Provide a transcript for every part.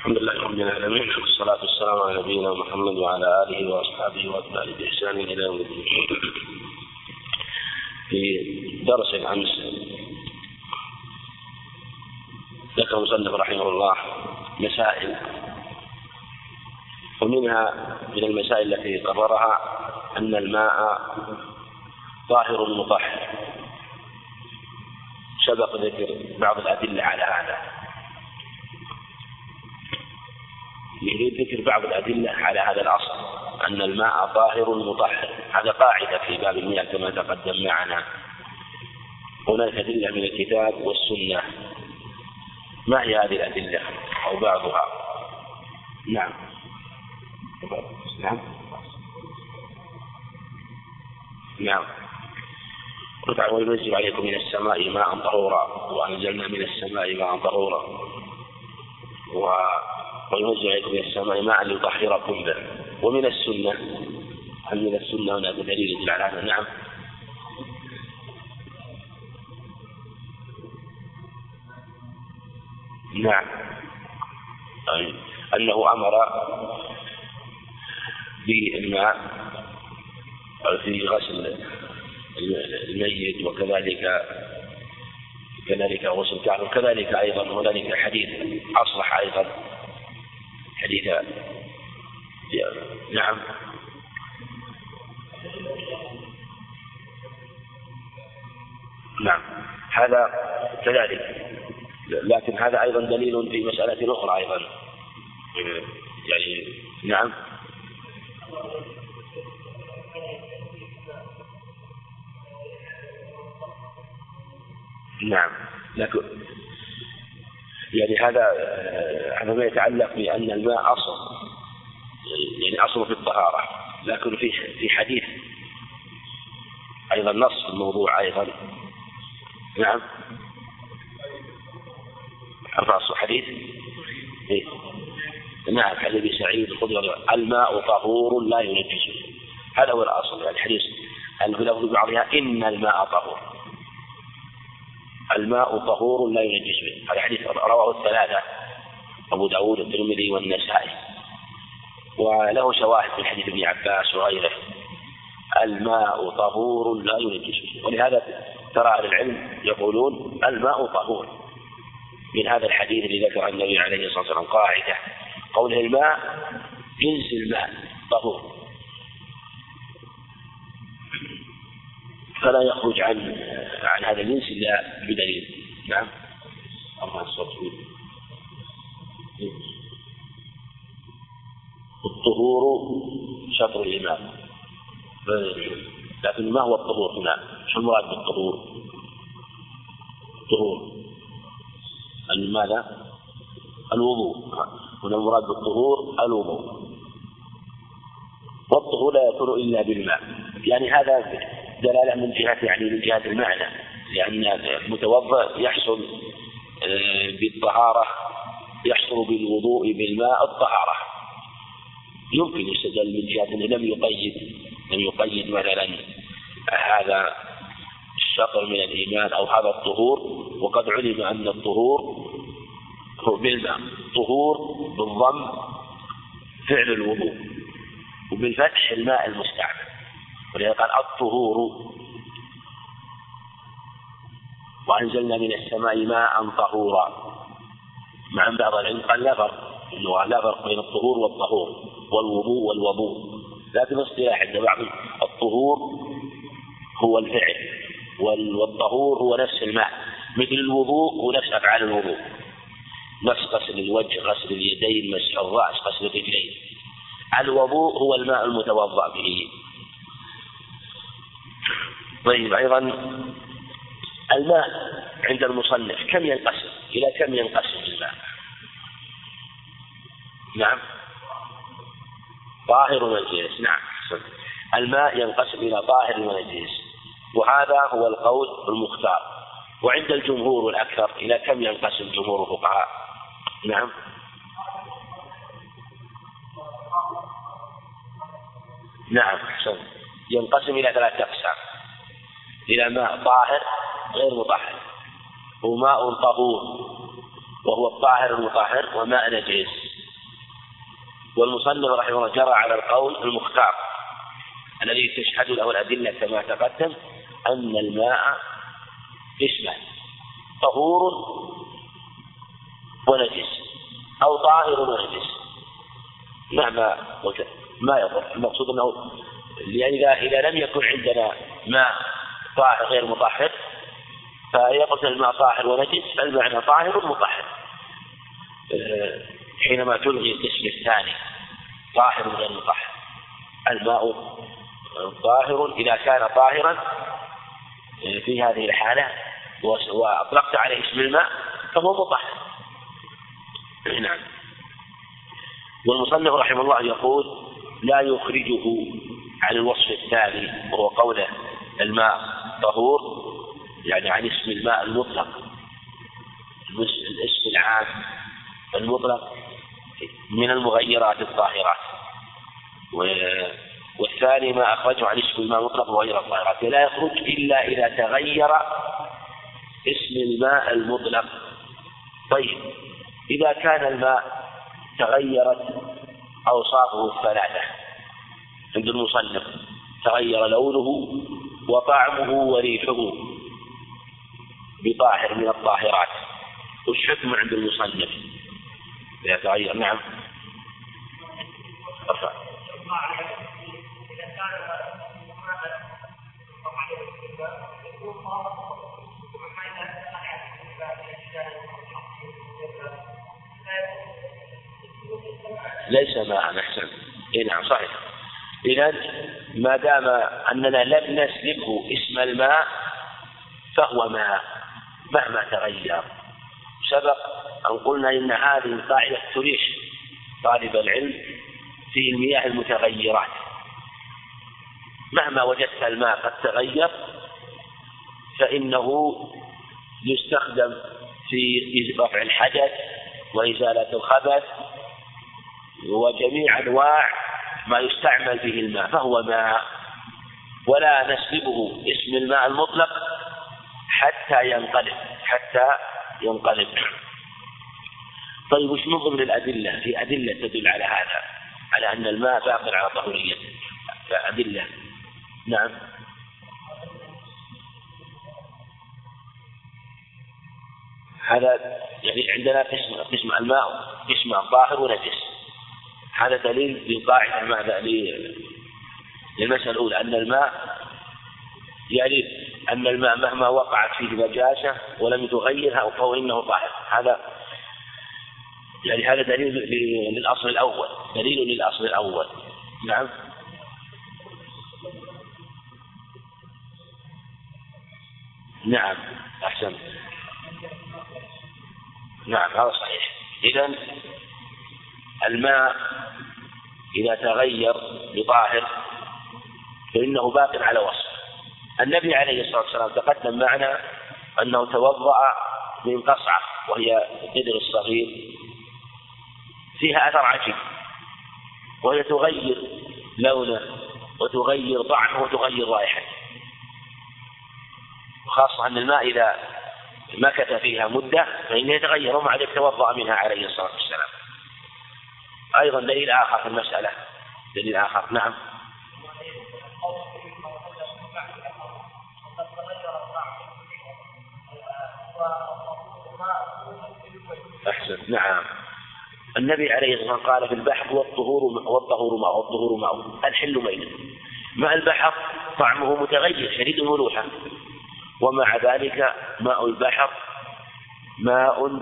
الحمد لله رب العالمين والصلاة والسلام على نبينا محمد وعلى آله وأصحابه وأتباعه بإحسان إلى يوم الدين. في درس الأمس ذكر المصنف رحمه الله مسائل ومنها من المسائل التي قررها أن الماء طاهر مطهر سبق ذكر بعض الأدلة على هذا يريد ذكر بعض الأدلة على هذا الأصل أن الماء طاهر مطهر. هذا قاعدة في باب المياه كما تقدم معنا. هناك أدلة من الكتاب والسنة. ما هي هذه الأدلة؟ أو بعضها. نعم. نعم. نعم. وينزل عليكم من السماء ماء طهورا وأنزلنا من السماء ماء طهورا. و عليكم من السماء ماء ليطهركم به ومن السنة هل من السنة هناك دليل يدل على هذا؟ نعم. نعم. أي أنه أمر بالماء في غسل الميت وكذلك كذلك غسل الكعب وكذلك أيضا هنالك حديث أصلح أيضا. حديث نعم. نعم. هذا كذلك. لكن هذا أيضا دليل في مسألة أخرى أيضا. يعني نعم. نعم. لكن يعني هذا هذا ما يتعلق بأن الماء أصل. يعني أصل في الطهارة لكن في في حديث أيضا نص في الموضوع أيضا. نعم. أرفع حديث إيه؟ نعم حديث أبي سعيد الخدري الماء طهور لا ينجسه هذا هو الأصل يعني الحديث أن في بعضها إن الماء طهور. الماء طهور لا ينجس به. هذا حديث رواه الثلاثة أبو داود والترمذي والنسائي. وله شواهد من حديث ابن عباس وغيره. الماء طهور لا ينجس به. ولهذا ترى أهل العلم يقولون الماء طهور. من هذا الحديث الذي ذكر النبي عليه الصلاة والسلام قاعدة. قوله الماء جنس الماء طهور. فلا يخرج عن عن هذا الجنس إلا بدليل. نعم. ارفع الصوت الطهور شطر الإمام. لكن ما هو الطهور هنا؟ شو المراد بالطهور؟ الطهور. ماذا؟ الوضوء. هنا المراد بالطهور الوضوء. والطهور لا يكون إلا بالماء. يعني هذا دلالة من جهة يعني من جهة المعنى لأن المتوضأ يحصل آه، بالطهارة يحصل بالوضوء بالماء الطهارة. يمكن يستدل من جهة أنه لم يقيد لم يقيد مثلا هذا الشطر من الإيمان أو هذا الطهور وقد علم أن الطهور هو بالماء طهور بالضم فعل الوضوء وبالفتح الماء المستعمل. ولذلك قال الطهور. وأنزلنا من السماء ماء طهورا. مع بعض العلم قال لا فرق إنه لا فرق بين الطهور والطهور والوضوء والوضوء. لكن اصطلاح عند بعض الطهور هو الفعل والطهور هو نفس الماء. مثل الوضوء هو نفس أفعال الوضوء. نفس غسل الوجه غسل اليدين مسح الرأس غسل الرجلين. الوضوء هو الماء المتوضأ به. طيب أيضا الماء عند المصنف كم ينقسم؟ إلى كم ينقسم الماء؟ نعم. طاهر ونجيس نعم. الماء ينقسم إلى طاهر ونجيس وهذا هو القول المختار. وعند الجمهور والأكثر إلى كم ينقسم جمهور الفقهاء؟ نعم. نعم ينقسم إلى ثلاثة أقسام. إلى ماء طاهر غير مطهر. وماء طهور وهو الطاهر المطهر وماء نجس والمصنف رحمه الله جرى على القول المختار الذي تشهد له الأدلة كما تقدم أن الماء اسمه طهور ونجس أو طاهر ونجس مهما ما يضر. المقصود أنه لأن إذا إذا لم يكن عندنا ماء طاهر غير مطهر. فيقول الماء طاهر ونجس فالمعنى طاهر مطهر. آه، حينما تلغي القسم الثاني طاهر غير مطهر. الماء طاهر إذا كان طاهرا آه، في هذه الحالة وأطلقت عليه اسم الماء فهو مطهر. نعم. والمصنف رحمه الله يقول لا يخرجه عن الوصف الثاني وهو قوله الماء طهور يعني عن اسم الماء المطلق. الاسم العام المطلق من المغيرات الطاهرات. والثاني ما أخرجه عن اسم الماء المطلق وغير الطاهرات. لا يخرج إلا إذا تغير اسم الماء المطلق. طيب إذا كان الماء تغيرت أوصافه الثلاثة عند المصنف تغير لونه وطعمه وريحه بطاهر من الطاهرات. وش حكم عند المصنف. إذا تغير نعم. ارفع ليس ماء أحسن إيه نعم صحيح. إذا ما دام أننا لم نسلبه اسم الماء فهو ماء مهما تغير. سبق أن قلنا إن هذه القاعدة تريح طالب العلم في المياه المتغيرات. مهما وجدت الماء قد تغير فإنه يستخدم في رفع الحدث وإزالة الخبث وجميع أنواع ما يستعمل به الماء فهو ماء. ولا نسلبه اسم الماء المطلق حتى ينقلب حتى ينقلب. طيب وش من ضمن الأدلة في أدلة تدل على هذا على أن الماء باق على طهوريته أدلة. نعم. هذا يعني عندنا قسم قسم الماء قسم طاهر ونجس. هذا دليل للقاعدة ماذا للمسألة الأولى أن الماء يعني أن الماء مهما وقعت فيه نجاسة ولم تغيرها فهو إنه طاهر هذا يعني هذا دليل للأصل الأول. دليل للأصل الأول. نعم. نعم. أحسن. نعم هذا صحيح. إذا الماء إذا تغير بطاهر فإنه باق على وصف. النبي عليه الصلاة والسلام تقدم معنا أنه توضأ من قصعة وهي القدر الصغير فيها أثر عجيب وهي تغير لونه وتغير طعمه وتغير رائحته. وخاصة أن الماء إذا مكث فيها مدة فإنه يتغير ومع ذلك توضأ منها عليه الصلاة والسلام. أيضا دليل آخر في المسألة. دليل آخر. نعم. أحسن. نعم. النبي عليه الصلاة والسلام قال في البحر والطهور والطهور ماء والطهور ماء. الحل ميت ماء البحر طعمه متغير شديد الملوحة ومع ذلك ماء البحر ماء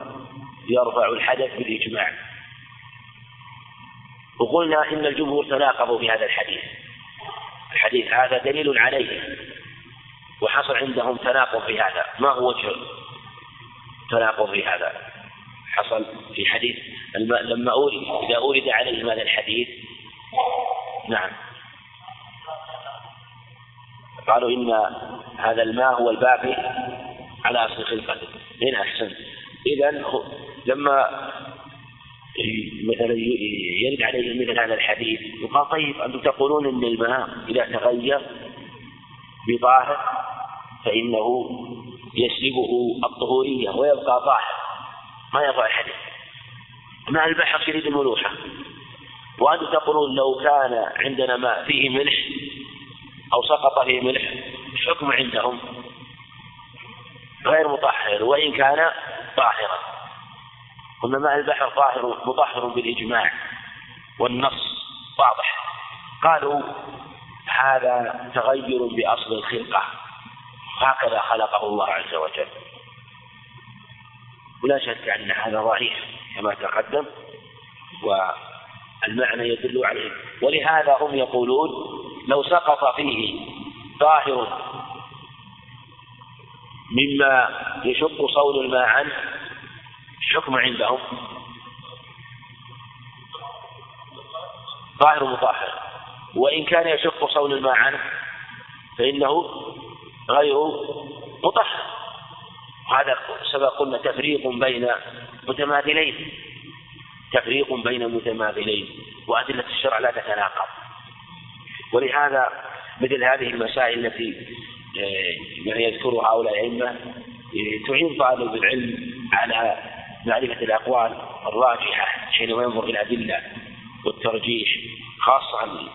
يرفع الحدث بالإجماع. وقلنا إن الجمهور تناقضوا في هذا الحديث. الحديث هذا دليل عليه. وحصل عندهم تناقض في هذا. ما هو وجه تناقض في هذا؟ حصل في حديث لما أورد إذا أورد عليهم هذا الحديث؟ نعم. قالوا إن هذا الماء هو الباقي على أصل خلقته. هنا أحسن إذا لما مثلا يرد عليه مثل هذا الحديث يقال طيب أنتم تقولون أن الماء إذا تغير بطاهر فإنه يسلبه الطهورية ويبقى طاهر ما يضع الحديث ماء البحر شديد الملوحة. وأنتم تقولون لو كان عندنا ماء فيه ملح أو سقط فيه ملح حكم عندهم غير مطهر وإن كان طاهرا. قلنا ماء البحر طاهر مطهر بالإجماع والنص واضح. قالوا هذا تغير بأصل الخلقة. هكذا خلقه الله عز وجل. ولا شك أن هذا ضعيف كما تقدم والمعنى يدل عليه. ولهذا هم يقولون لو سقط فيه طاهر مما يشق صون الماء عنه حكم عندهم. طاهر مطهر. وإن كان يشق صون الماء عنه فإنه غير مطهر. هذا سبق قلنا تفريق بين متماثلين. تفريق بين متماثلين. وأدلة الشرع لا تتناقض. ولهذا مثل هذه المسائل التي آه، يعني يذكرها هؤلاء الأئمة آه، تعين طالب العلم على معرفة الأقوال الراجحة حينما ينظر إلى الأدلة والترجيح خاصة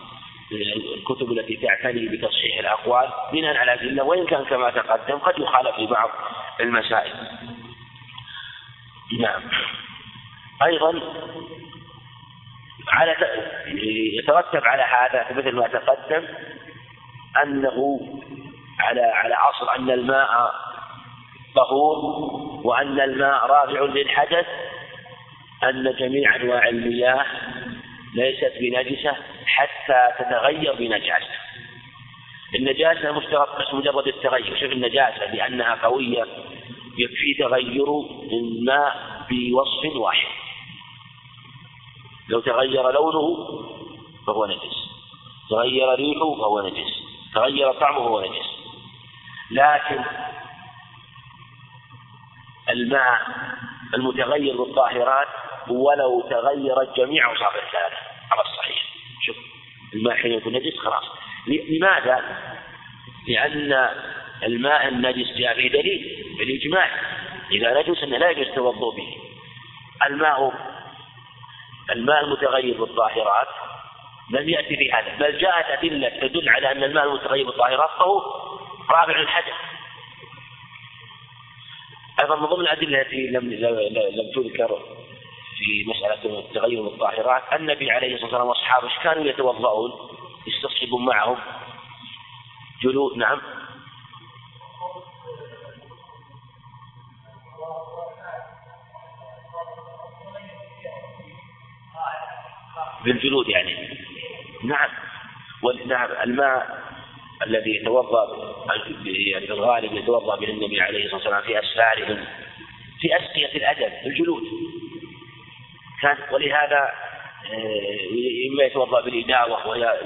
الكتب التي تعتني بتصحيح الأقوال بناء على أدلة وإن كان كما تقدم قد يخالف في بعض المسائل. نعم. أيضا على يترتب على هذا مثل ما تقدم أنه على على أصل أن الماء طهور وأن الماء رافع للحدث أن جميع أنواع المياه ليست بنجسة حتى تتغير بنجاسة. النجاسة مشترك مجرد التغير. شوف النجاسة لأنها قوية يكفي تغير الماء بوصف واحد. لو تغير لونه فهو نجس. تغير ريحه فهو نجس. تغير طعمه فهو نجس. لكن الماء المتغير بالطاهرات ولو تغيرت جميع أوصاف الثلاثة. على الصحيح. شوف الماء حين يكون نجس خلاص. لماذا؟ لأن الماء النجس جاء به دليل بالإجماع. إذا نجس أنه لا يجوز التوضؤ به. الماء الماء المتغير بالطاهرات لم يأتي بهذا. بل جاءت أدلة تدل على أن الماء المتغير بالطاهرات فهو رابع الحدث أيضا من ضمن الأدلة التي لم لم تذكر في مسألة التغير بالطاهرات النبي عليه الصلاة والسلام وأصحابه كانوا يتوضؤون؟ يستصحبون معهم. جلود نعم. بالجلود يعني. نعم. نعم الماء الذي يتوضا في الغالب يتوضأ به النبي عليه الصلاة والسلام في أسفارهم في اسقيه الأدب الجلود كان ولهذا آه، إما يتوضأ بالإداوة وهي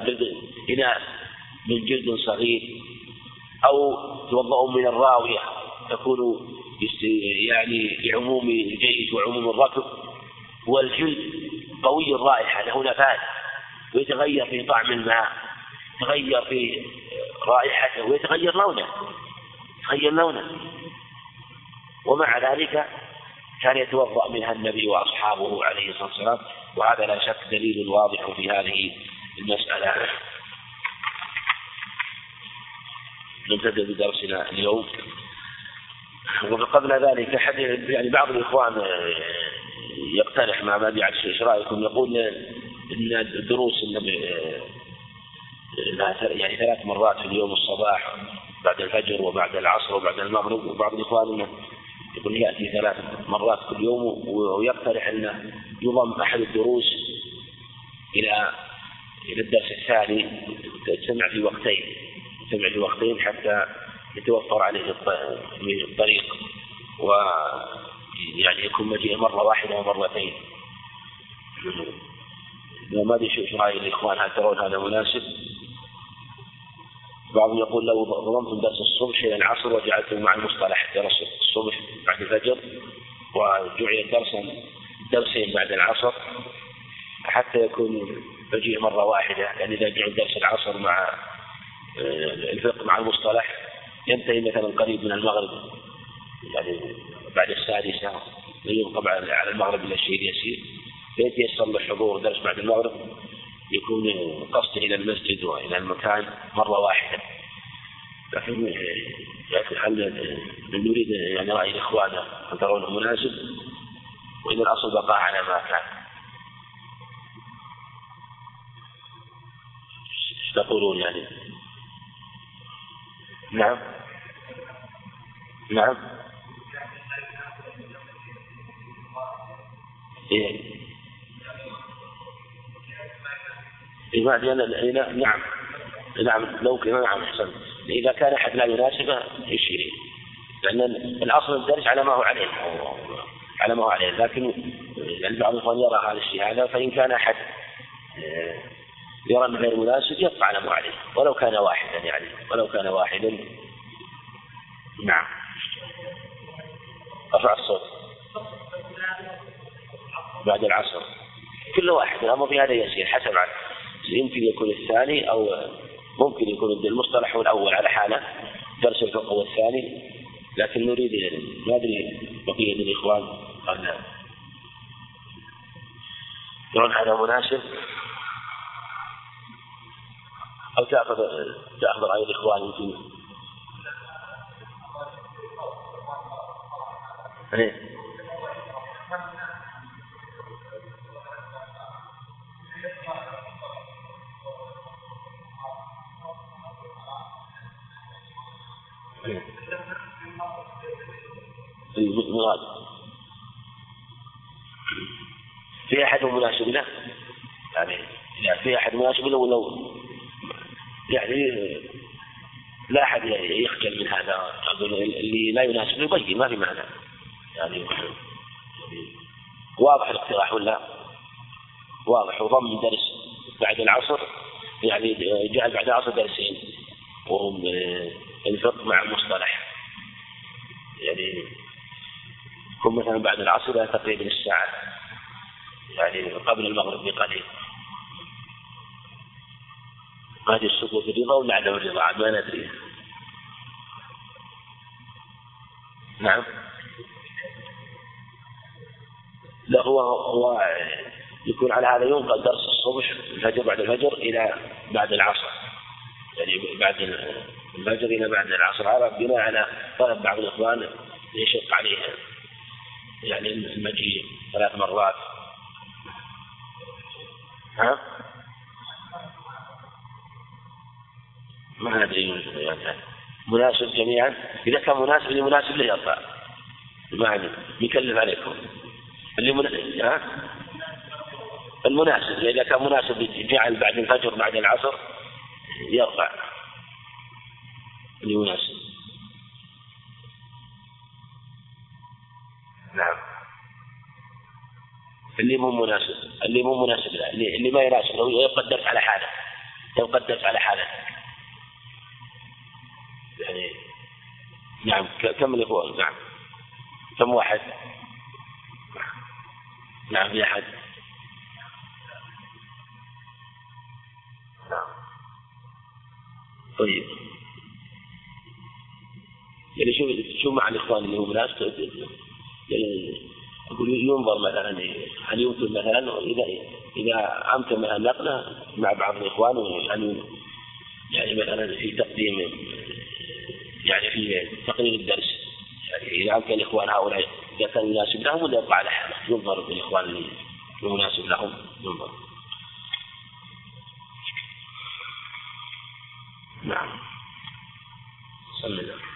اناء من جلد صغير أو يتوضأ من الراوية تكون يعني لعموم الجيش وعموم الركب والجلد قوي الرائحة له نفاذ ويتغير في طعم الماء. يتغير في رائحته ويتغير لونه يتغير لونه. ومع ذلك كان يتوضأ منها النبي وأصحابه عليه الصلاة والسلام وهذا لا شك دليل واضح في هذه المسألة. نبتدئ بدرسنا اليوم. وقبل ذلك حديث يعني بعض الإخوان يقترح مع إيش رأيكم؟ يقول إن الدروس يعني ثلاث مرات في اليوم الصباح بعد الفجر وبعد العصر وبعد المغرب وبعض الاخوان يقول يأتي ثلاث مرات كل يوم ويقترح انه يضم أحد الدروس إلى إلى الدرس الثاني تجتمع في وقتين تجتمع في وقتين حتى يتوفر عليه الطريق و يعني يكون مجيء مرة واحدة ومرتين. ما أدري شو رأي الإخوان هل ترون هذا مناسب؟ بعضهم يقول لو ضممتم درس الصبح إلى العصر وجعلتم مع المصطلح درس الصبح بعد الفجر وجعل درسا درسين بعد العصر حتى يكون مجيء مرة واحدة يعني إذا جعل درس العصر مع آه، الفقه مع المصطلح ينتهي مثلا قريب من المغرب يعني بعد السادسة ينقب على المغرب إلى الشيء يسير فيتيسر له حضور درس بعد المغرب يكون قصده إلى المسجد وإلى المكان مرة واحدة. لكن لكن هل نريد يعني رأي الإخوان أن ترونه مناسب؟ وإن الأصل بقاء على ما كان. إيش تقولون يعني؟ نعم. نعم. إيه؟ إيه نعم. نعم لو كان نعم أحسن. إذا كان أحد لا يناسبه يشير. لأن الأصل الدرس على ما هو عليه. على ما هو عليه. لكن يعني بعض الإخوان يرى هذا الشيء هذا فإن كان أحد آه، يرى أنه غير مناسب يبقى على ما عليه. ولو كان واحدا يعني. ولو كان واحدا نعم. رفع الصوت. بعد العصر. كل واحد. الأمر في هذا يسير. حسب يمكن يكون الثاني أو ممكن يكون المصطلح هو الأول على حالة درس الفقه هو الثاني لكن نريد ما أدري بقية الإخوان قال يرون هذا مناسب؟ أو تأخذ تأخذ رأي الإخوان يمكن. إيه؟ المراد. في أحد مناسب له؟ يعني في أحد مناسب له ولو يعني لا أحد يخجل من هذا. اللي لا يناسب يبين ما في معنى. يعني واضح الاقتراح ولا؟ واضح. وضم درس بعد العصر. يعني جعل بعد العصر درسين. وهم الفقه مع المصطلح. يعني يكون مثلا بعد العصر إلى تقريبا الساعة يعني قبل المغرب بقليل. قد يسقط الرضا ولا عدم الرضا؟ ما ندري. نعم. لا هو هو يكون على هذا ينقل درس الصبح الفجر بعد الفجر إلى بعد العصر. يعني بعد الفجر إلى بعد العصر. هذا بناء على طلب بعض الإخوان يشق عليه يعني المجيء ثلاث مرات. ها؟ ما ندري يعني. مناسب جميعا؟ إذا كان مناسب اللي مناسب له يرفع. ما يكلف عليكم. اللي من... ها؟ المناسب. إذا كان مناسب جعل بعد الفجر بعد العصر يرفع. اللي مناسب نعم. اللي مو مناسب اللي مو مناسب له اللي, اللي ما يناسب له يبقى الدرس على حالة يبقى الدرس على حالة. يعني نعم كم الإخوان نعم. كم واحد؟ نعم في أحد نعم. طيب. يعني شو شو مع الإخوان اللي هم ناس يعني يقول ينظر مثلا هل يمكن مثلا إذا إذا أمكن مثلا نقلة مع بعض الإخوان يعني يعني مثلا في تقديم يعني في تقرير الدرس. يعني إذا أمكن الإخوان هؤلاء إذا كان مناسب لهم ولا يبقى على حالة؟ ينظر في الإخوان اللي المناسب لهم ينظر. نعم. صلى الله.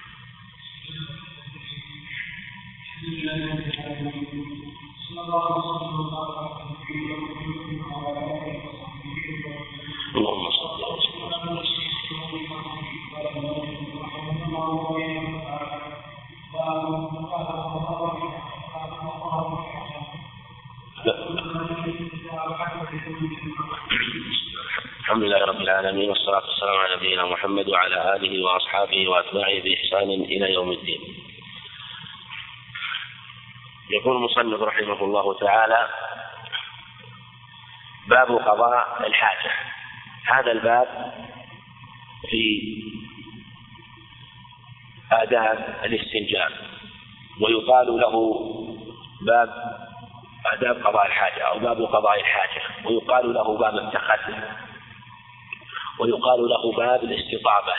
الحمد لله رب العالمين والصلاة والسلام على نبينا محمد وعلى آله وأصحابه وأتباعه بإحسان إلى يوم الدين. يقول المصنف رحمه الله تعالى باب قضاء الحاجة. هذا الباب في آداب الاستنجاء ويقال له باب آداب قضاء الحاجة أو باب قضاء الحاجة ويقال له باب التخلي ويقال له باب الاستطابة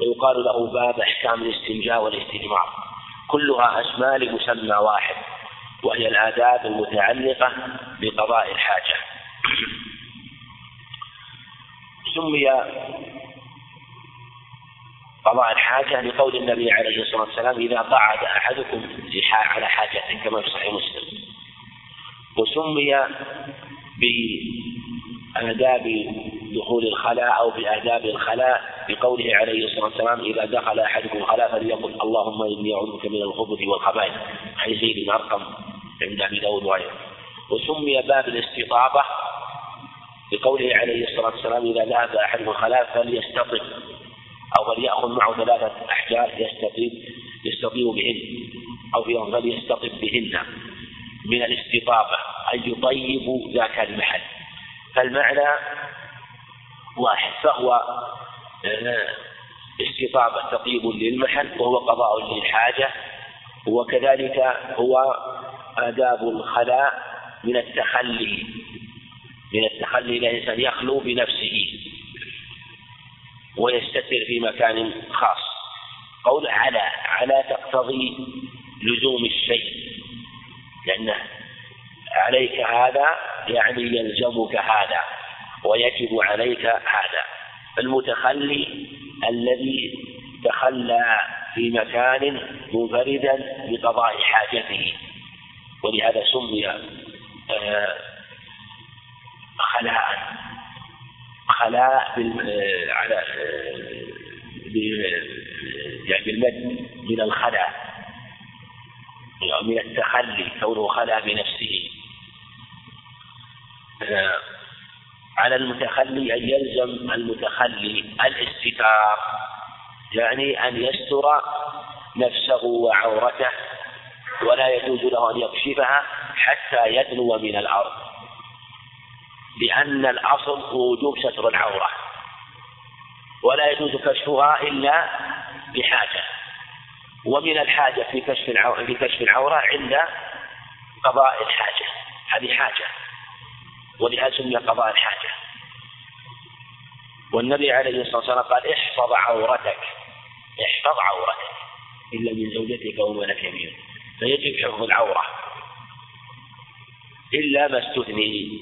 ويقال له باب أحكام الاستنجاء والاستجمار كلها أسماء لمسمى واحد وهي الآداب المتعلقة بقضاء الحاجة. سمي قضاء الحاجة لقول النبي عليه الصلاة والسلام إذا قعد أحدكم على حاجته كما في صحيح مسلم. وسمي بآداب دخول الخلاء أو بآداب الخلاء بقوله عليه الصلاة والسلام إذا دخل أحدكم الخلاء فليقل اللهم إني أعوذ بك من الخبث والخبائث. زيد بن أرقم عند أبي داود وغيره. وسمي باب الاستطابة بقوله عليه الصلاة والسلام إذا ذهب أحدكم الخلاء فليستطب أو فليأخذ معه ثلاثة أحجار يستطيب يستطيب بهن أو فليستطب بهن من الاستطابة أن يطيب ذاك المحل. فالمعنى واحد فهو آه، استطابة تطيب للمحل وهو قضاء للحاجة وكذلك هو آداب الخلاء من التخلي من التخلي الإنسان يخلو بنفسه ويستتر في مكان خاص. قول على على تقتضي لزوم الشيء لأنه عليك هذا يعني يلزمك هذا. ويجب عليك هذا. المتخلي الذي تخلى في مكان منفردا بقضاء حاجته ولهذا سمي آه، خلاء. خلاء آه، على آه، يعني بالمد من الخلاء من التخلي كونه خلا بنفسه. على المتخلي أن يلزم المتخلي الاستتار يعني أن يستر نفسه وعورته ولا يجوز له أن يكشفها حتى يدنو من الأرض لأن الأصل هو وجوب ستر العورة ولا يجوز كشفها إلا بحاجة ومن الحاجة في كشف في كشف العورة عند قضاء الحاجة هذه حاجة. ولهذا سمي قضاء الحاجة. والنبي عليه الصلاة والسلام قال احفظ عورتك. احفظ عورتك. إلا من زوجتك وما لك يمين. فيجب حفظ العورة. إلا ما استثني.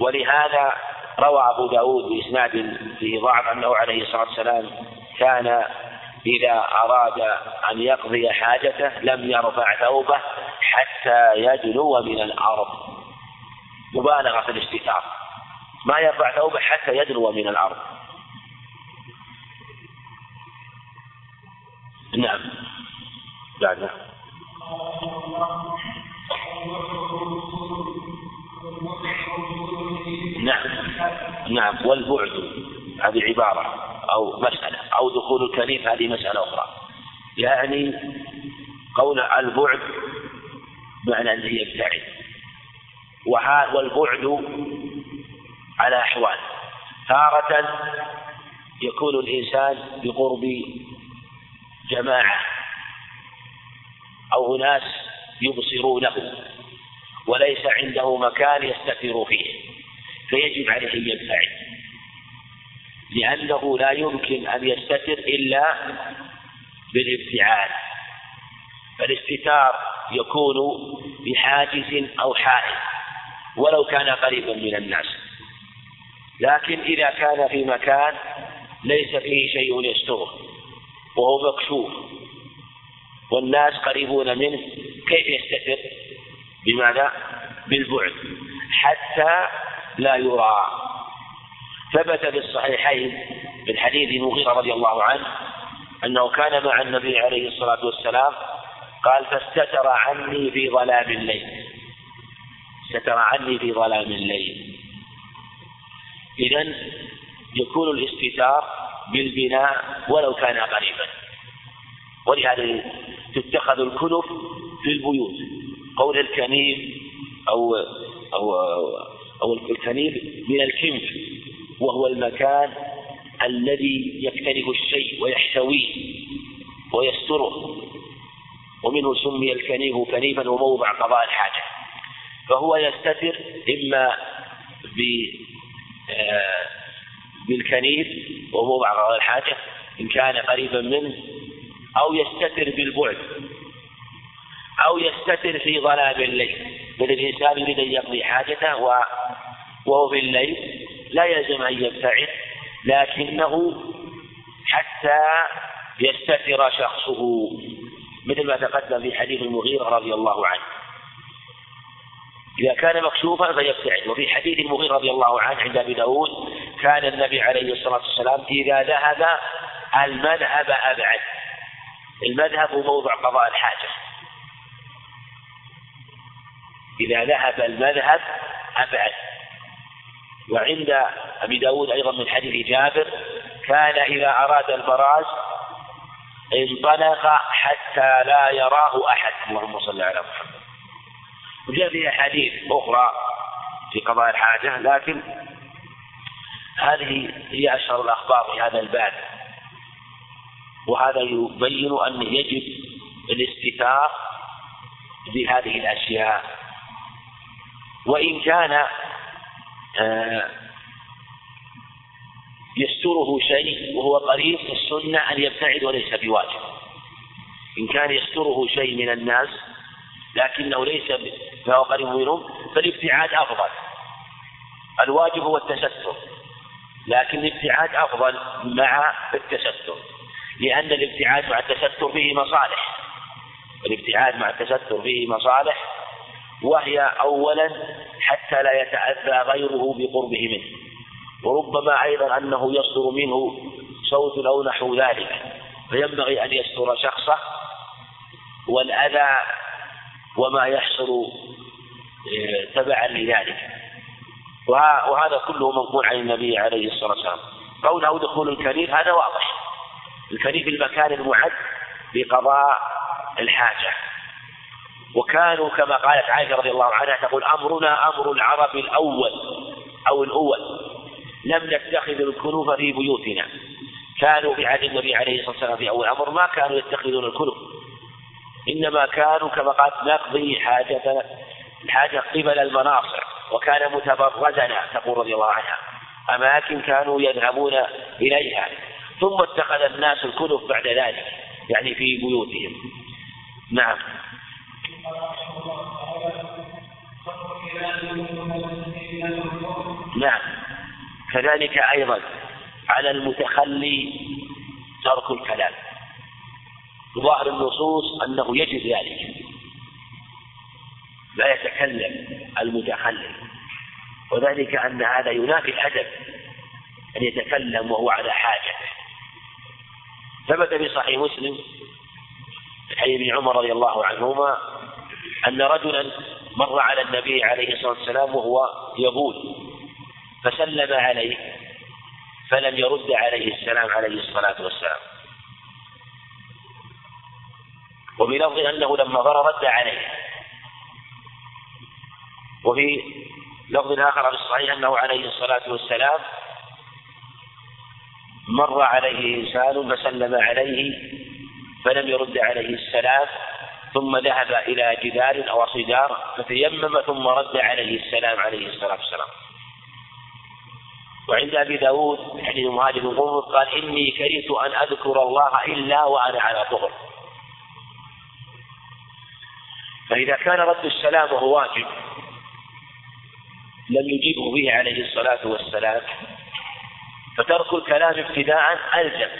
ولهذا روى أبو داود بإسناد فيه ضعف أنه عليه الصلاة والسلام كان إذا أراد أن يقضي حاجته لم يرفع ثوبه حتى يدنو من الأرض. مبالغة في الاستتار ما يرفع ثوبه حتى يدنو من الأرض. نعم. بعد نعم. نعم. والبعد هذه عبارة أو مسألة أو دخول الكنيف هذه مسألة أخرى. يعني قول البعد معنى أنه يبتعد. والبعد على أحوال. تارة يكون الإنسان بقرب جماعة أو أناس يبصرونه وليس عنده مكان يستتر فيه فيجب عليه أن يبتعد. لأنه لا يمكن أن يستتر إلا بالابتعاد. فالاستتار يكون بحاجز أو حائل ولو كان قريبا من الناس. لكن إذا كان في مكان ليس فيه شيء يستره وهو مكشوف والناس قريبون منه كيف يستتر؟ بماذا؟ بالبعد حتى لا يرى. ثبت في الصحيحين من حديث المغيرة رضي الله عنه أنه كان مع النبي عليه الصلاة والسلام قال فاستتر عني في ظلام الليل. ستر عني في ظلام الليل. إذا يكون الاستتار بالبناء ولو كان قريبا ولهذا تتخذ الكنف في البيوت قول الكنيف أو أو أو الكنيف من الكنف وهو المكان الذي يكتنف الشيء ويحتويه ويستره. ومنه سمي الكنيف كنيفا وموضع قضاء الحاجة. فهو يستتر إما ب آه، بالكنيف وهو بعض الحاجة إن كان قريبا منه أو يستتر بالبعد أو يستتر في ظلام الليل. بل الإنسان يريد أن يقضي حاجته وهو في الليل لا يلزم أن يبتعد لكنه حتى يستتر شخصه. مثل ما تقدم في حديث المغيرة رضي الله عنه. إذا كان مكشوفا فيبتعد وفي حديث المغيرة رضي الله عنه عند أبي داود كان النبي عليه الصلاة والسلام إذا ذهب المذهب أبعد. المذهب هو موضع قضاء الحاجة. إذا ذهب المذهب أبعد. وعند أبي داود أيضا من حديث جابر كان إذا أراد البراز انطلق حتى لا يراه أحد. اللهم صل على محمد. وجاء في أحاديث أخرى في قضاء الحاجة لكن هذه هي أشهر الأخبار في هذا الباب. وهذا يبين أنه يجب الاستتار بهذه الأشياء. وإن كان آه، يستره شيء وهو قريب في السنة أن يبتعد وليس بواجب. إن كان يستره شيء من الناس لكنه ليس فهو قريب منهم فالابتعاد أفضل. الواجب هو التستر لكن الابتعاد أفضل مع التستر لأن الابتعاد مع التستر فيه مصالح. الابتعاد مع التستر فيه مصالح وهي أولا حتى لا يتأذى غيره بقربه منه. وربما أيضا أنه يصدر منه صوت أو نحو ذلك. فينبغي أن يستر شخصه والأذى وما يحصل آه، تبعا لذلك. وهذا كله منقول عن النبي عليه الصلاة والسلام. قوله دخول الكريم هذا واضح. الكريم في المكان المعد لقضاء الحاجة. وكانوا كما قالت عائشة رضي الله عنها تقول أمرنا أمر العرب الأول أو الأول. لم نتخذ الكنوف في بيوتنا. كانوا في عهد النبي عليه الصلاة والسلام في أول أمر ما كانوا يتخذون الكنوف. إنما كانوا كما قالت نقضي حاجتنا الحاجة قبل المناصر وكان متبرزنا تقول رضي الله عنها. أماكن كانوا يذهبون إليها. ثم اتخذ الناس الكنف بعد ذلك يعني في بيوتهم. نعم. نعم. كذلك أيضا على المتخلي ترك الكلام. ظاهر النصوص أنه يجب ذلك. لا يتكلم المتخلف. وذلك أن هذا ينافي الأدب أن يتكلم وهو على حاجة. ثبت في صحيح مسلم حي ابن عمر رضي الله عنهما أن رجلا مر على النبي عليه الصلاة والسلام وهو يبول فسلم عليه فلم يرد عليه السلام عليه الصلاة والسلام. وبلفظ أنه لما ضر رد عليه. وفي لفظ آخر في الصحيح أنه عليه الصلاة والسلام مر عليه إنسان فسلم عليه فلم يرد عليه السلام ثم ذهب إلى جدار أو صدار فتيمم ثم رد عليه السلام عليه الصلاة والسلام. وعند أبي داود حديث مهاجر بن قال إني كرهت أن أذكر الله إلا وأنا على طهر. فإذا كان رد السلام وهو واجب لم يجيبه به عليه الصلاة والسلام فترك الكلام ابتداء ألزم.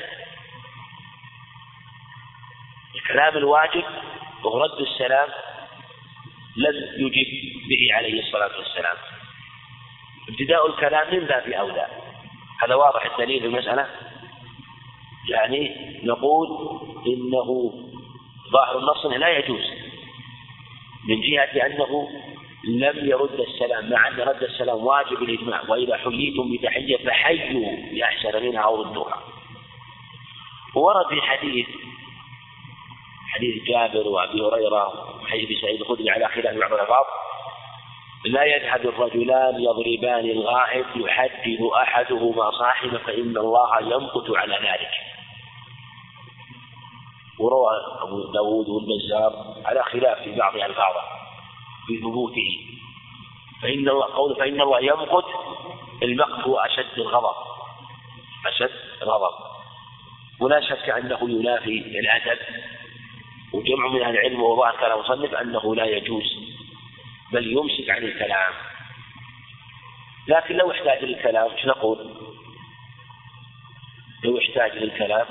الكلام الواجب وهو رد السلام لم يجب به عليه الصلاة والسلام. ابتداء الكلام من باب أولى. هذا واضح الدليل في المسألة؟ يعني نقول إنه ظاهر النص لا يجوز. من جهة أنه لم يرد السلام مع أن رد السلام واجب الإجماع وإذا حييتم بتحية فحيوا بأحسن منها أو ردوها. ورد في حديث حديث جابر وأبي هريرة وحديث سعيد الخدري على خلاف بعض الألفاظ لا يذهب الرجلان يضربان الغائب يحدث أحدهما صاحبه فإن الله يمقت على ذلك. وروى أبو داود والبزار على خلاف في بعض ألفاظه في ثبوته. فإن الله قول فإن الله يمقت المقت هو أشد الغضب. أشد الغضب. ولا شك أنه ينافي الأدب. وجمع من أهل العلم وظاهر كلام المصنف أنه لا يجوز. بل يمسك عن الكلام. لكن لو احتاج للكلام إيش نقول؟ لو احتاج للكلام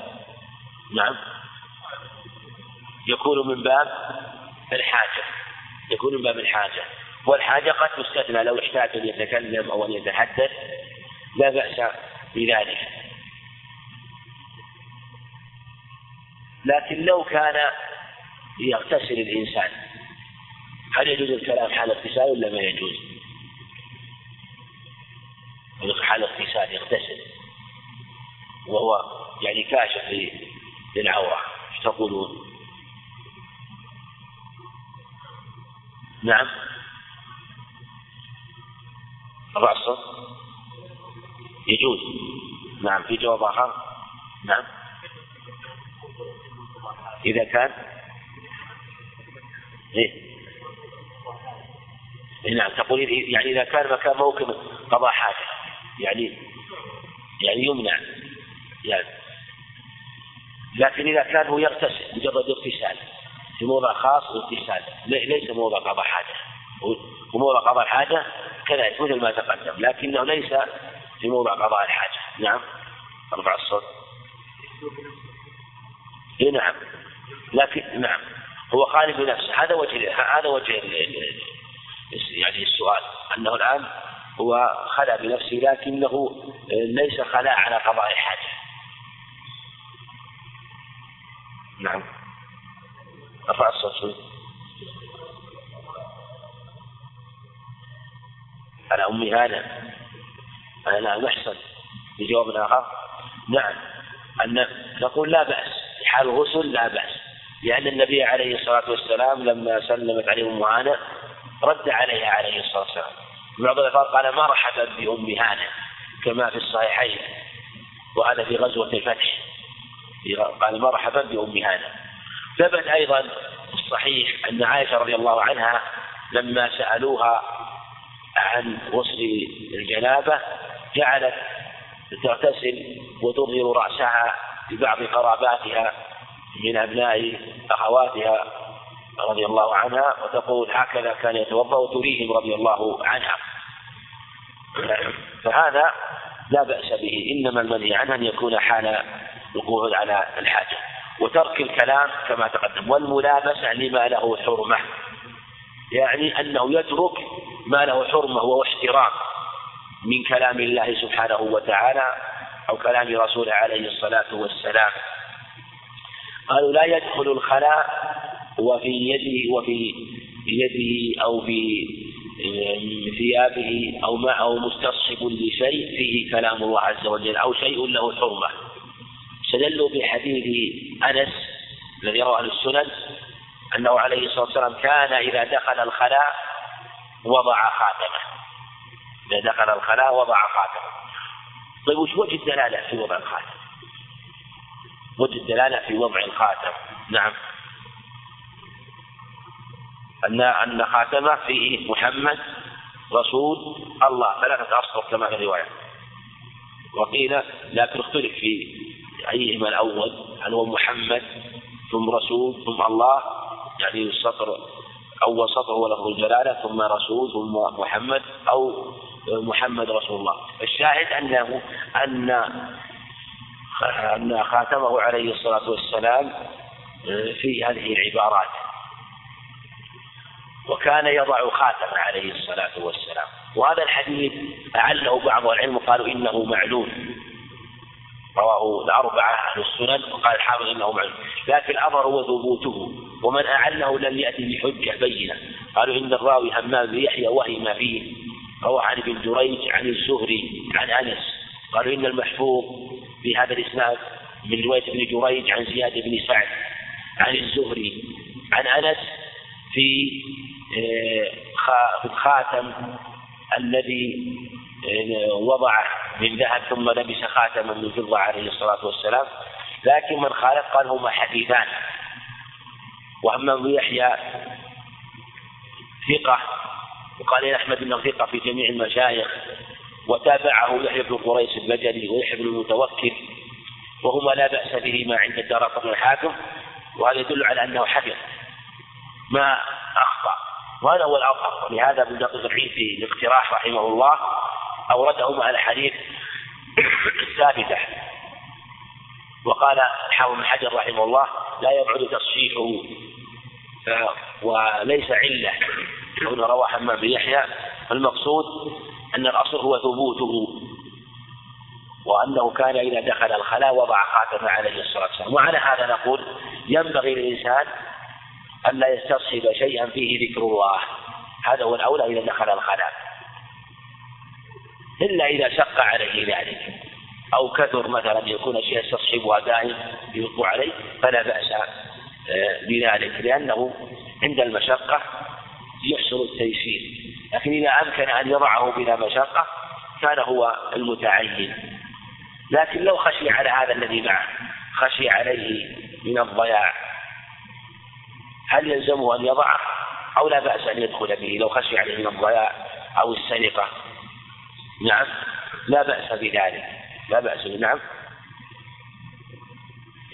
نعم. يكون من باب الحاجة يكون من باب الحاجة والحاجة قد تستثنى لو احتاج أن يتكلم أو أن يتحدث لا بأس بذلك لكن لو كان يغتسل الإنسان هل يجوز الكلام حال اغتسال ولا ما يجوز؟ حال اغتسال يغتسل وهو يعني كاشف للعورة إيش تقولون؟ نعم. الرأس يجوز. نعم. في جواب آخر. نعم. إذا كان. إيه. نعم. تقول يعني إذا كان مكان موكب قضاء حاجة. يعني يعني يمنع. يعني. لكن إذا كان هو يغتسل مجرد اغتسال. في موضع خاص اغتسال ليس موضع قضاء حاجة. وموضع قضاء الحاجة كذلك مثل ما تقدم. لكنه ليس في موضع قضاء الحاجة. نعم. أرفع الصوت. إيه نعم. لكن نعم. هو خالف بنفسه هذا وجه هذا وجه يعني السؤال. أنه الآن هو خلا بنفسه لكنه ليس خلاء على قضاء الحاجة. نعم. ارفع الصوت على أم هذا. لا محسن بجواب آخر نعم. أن نقول لا بأس. حال الغسل لا بأس. لأن النبي عليه الصلاة والسلام لما سلمت عليه أم هانة رد عليها عليه الصلاة والسلام. بعض الألفاظ قال مرحبا بأم هانة كما في الصحيحين. وهذا في غزوة الفتح. قال مرحبا بأم هانة ثبت أيضا في الصحيح أن عائشة رضي الله عنها لما سألوها عن غسل الجنابة جعلت تغتسل وتظهر رأسها لبعض قراباتها من أبناء أخواتها رضي الله عنها وتقول هكذا كان يتوضأ وتريهم رضي الله عنها. فهذا لا بأس به إنما المنهي عنه أن يكون حال القعود على الحاجة. وترك الكلام كما تقدم. والملابسة لما له حرمة. يعني أنه يترك ما له حرمة واحترام من كلام الله سبحانه وتعالى أو كلام رسوله عليه الصلاة والسلام. قالوا لا يدخل الخلاء وفي يده وفي يده أو في ثيابه أو معه مستصحب لشيء فيه كلام الله عز وجل أو شيء له حرمة. استدلوا بحديث أنس الذي رواه السنن أنه عليه الصلاة والسلام كان إذا دخل الخلاء وضع خاتمه. إذا دخل الخلاء وضع خاتمه. طيب وش وجه الدلالة في وضع الخاتم؟ وجه الدلالة في وضع الخاتم. نعم. أن أن خاتمه فيه محمد رسول الله. ثلاثة أسطر كما في الرواية. وقيل لكن اختلف في أيهما الأول هل هو محمد ثم رسول ثم الله يعني السطر أول سطر هو لفظ الجلالة ثم رسول ثم محمد أو محمد رسول الله. الشاهد أنه أن أن خاتمه عليه الصلاة والسلام في هذه العبارات. وكان يضع خاتم عليه الصلاة والسلام. وهذا الحديث أعله بعض العلم وقالوا إنه معلول. رواه الأربعة أهل السنن وقال الحافظ إنه معلول لكن الأمر هو ثبوته ومن أعله لم يأتي بحجة بينة. قالوا إن الراوي همام بن يحيى وهم فيه. روى عن ابن جريج عن الزهري عن أنس. قالوا إن المحفوظ في هذا الإسناد من رواية ابن جريج عن زياد بن سعد عن الزهري عن أنس في آه، الخاتم الذي آه، وضعه. من ذهب ثم لبس خاتما من فضة عليه الصلاة والسلام. لكن من خالف قال هما حديثان. وأما أبو يحيى ثقة وقال إن أحمد بن ثقة في جميع المشايخ وتابعه يحيى بن قريش البجلي ويحيى بن المتوكل وهما لا بأس بهما عند الدار الحاكم وهذا يدل على أنه حفظ ما أخطأ. وهذا هو الأظهر ولهذا ابن دقيق في الاقتراح رحمه الله أورده مع الأحاديث الثابتة وقال الحافظ بن حجر رحمه الله لا يبعد تصحيحه وليس علة. كونه روى حمام بن يحيى. المقصود أن الأصل هو ثبوته وأنه كان إذا دخل الخلاء وضع خاتم عليه الصلاة والسلام. وعلى هذا نقول ينبغي للإنسان أن لا يستصحب شيئا فيه ذكر الله. هذا هو الأولى إذا دخل الخلاء. إلا إذا شق عليه ذلك. أو كثر مثلا يكون الشيء يستصحبها دائم يلقوا عليه فلا بأس آه، بذلك. لأنه عند المشقة يحصل التيسير. لكن إذا أمكن أن يضعه بلا مشقة كان هو المتعين. لكن لو خشي على هذا الذي معه خشي عليه من الضياع هل يلزمه أن يضعه؟ أو لا بأس أن يدخل به لو خشي عليه من الضياع أو السرقة؟ نعم. لا بأس بذلك. لا بأس. نعم.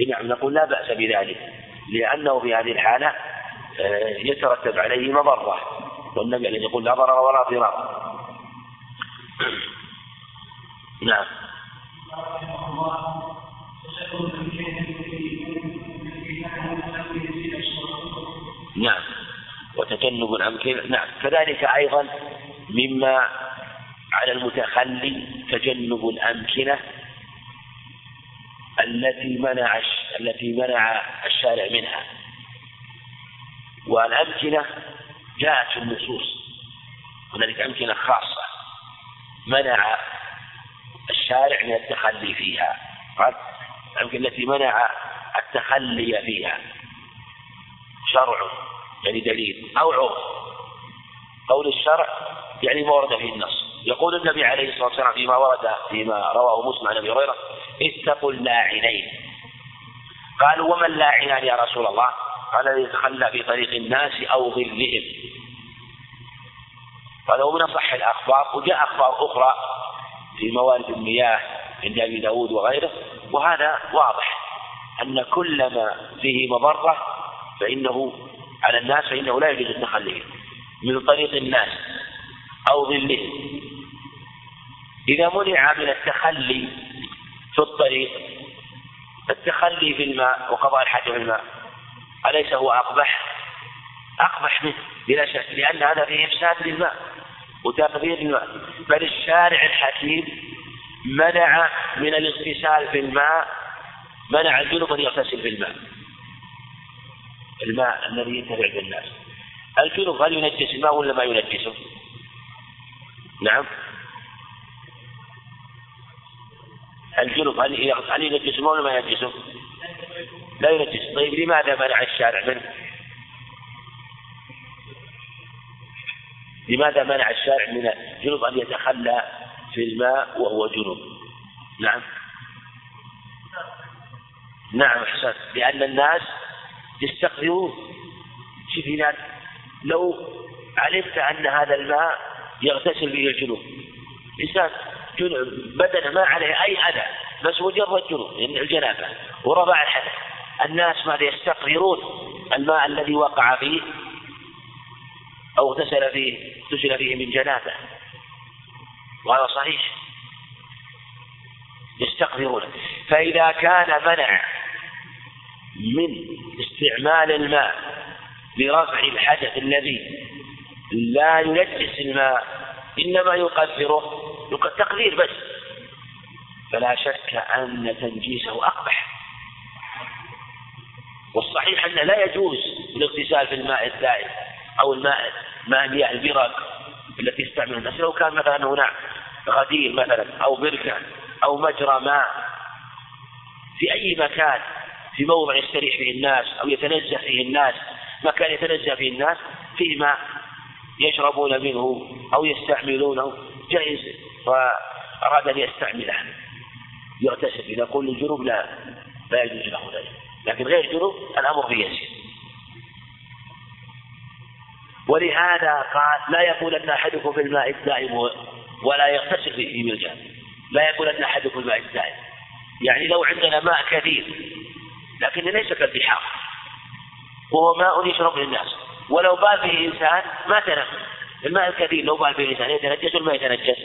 نعم. نقول لا بأس بذلك. لأنه في هذه الحالة آه، يترتب عليه مضرة. والنبي عليه يقول لا ضرر ولا ضرار. نعم. نعم. وتجنب الأمكنة نعم. كذلك أيضا مما على المتخلي تجنب الأمكنة التي منع التي منع الشارع منها. والأمكنة جاءت في النصوص. هنالك أمكنة خاصة منع الشارع من التخلي فيها. الأمكنة التي منع التخلي فيها. شرع يعني دليل. أو عرف. قول الشرع يعني ما ورد فيه النص. يقول النبي عليه الصلاة والسلام فيما ورد فيما رواه مسلم عن أبي هريرة اتقوا اللاعنين. قالوا وما اللاعنان يا رسول الله؟ قال الذي يتخلى في طريق الناس أو ظلهم. هذا هو من أصح الأخبار وجاء أخبار أخرى في موارد المياه عند أبي داود وغيره وهذا واضح أن كل ما فيه مضرة فإنه على الناس فإنه لا يجوز التخلي. من طريق الناس أو ظلهم. إذا منع من التخلي في الطريق التخلي في الماء وقضاء الحاجة في الماء أليس هو أقبح؟ أقبح منه بلا شك لأن هذا فيه إفساد للماء وتقدير الماء بل الشارع الحكيم منع من الاغتسال في الماء منع الجنوب أن يغتسل في الماء الماء الذي ينتفع بالناس الجنوب هل ينجس الماء ولا ما ينجسه؟ نعم الجنوب هل هل ينجس الماء ولا ما ينجسه؟ لا ينجس طيب لماذا منع الشارع؟ منه؟ لماذا منع الشارع من الجنوب أن يتخلى في الماء وهو جنوب؟ نعم. نعم أحسن لأن الناس يستقذرون. شوف هنا لو علمت أن هذا الماء يغتسل به الجنوب. إنسان بدنه ما عليه أي أذى بس مجرد جنوب الجنابة ورفع الحدث. الناس ماذا يستقذرون؟ الماء الذي وقع فيه أو اغتسل فيه اغتسل فيه من جنابة. وهذا صحيح. يستقذرون. فإذا كان منع من استعمال الماء لرفع الحدث الذي لا ينجس الماء إنما يقدره تقدير بس. فلا شك أن تنجيسه أقبح. والصحيح أن لا يجوز الاغتسال في الماء الزائد أو الماء ماء مياه البرك التي يستعملها الناس. لو كان مثلا هنا غدير مثلا أو بركة أو مجرى ماء في أي مكان في موضع يستريح فيه الناس أو يتنزه فيه الناس مكان يتنزه فيه الناس فيه ماء يشربون منه أو يستعملونه. جائز. وأراد أن يستعمله. يغتسل. إذا قلنا الجنوب لا لا يجوز له ذلك. لكن غير الجنوب الأمر فيه يسير. ولهذا قال لا يقول أن أحدكم في الماء الدائم ولا يغتسل في ملجأ. لا يقول أن أحدكم في الماء الدائم. يعني لو عندنا ماء كثير لكن ليس كالبحار. وهو ماء يشرب للناس ولو بال به إنسان ما تنفس الماء الكثير لو بال به إنسان يتنجس ولا ما يتنجس؟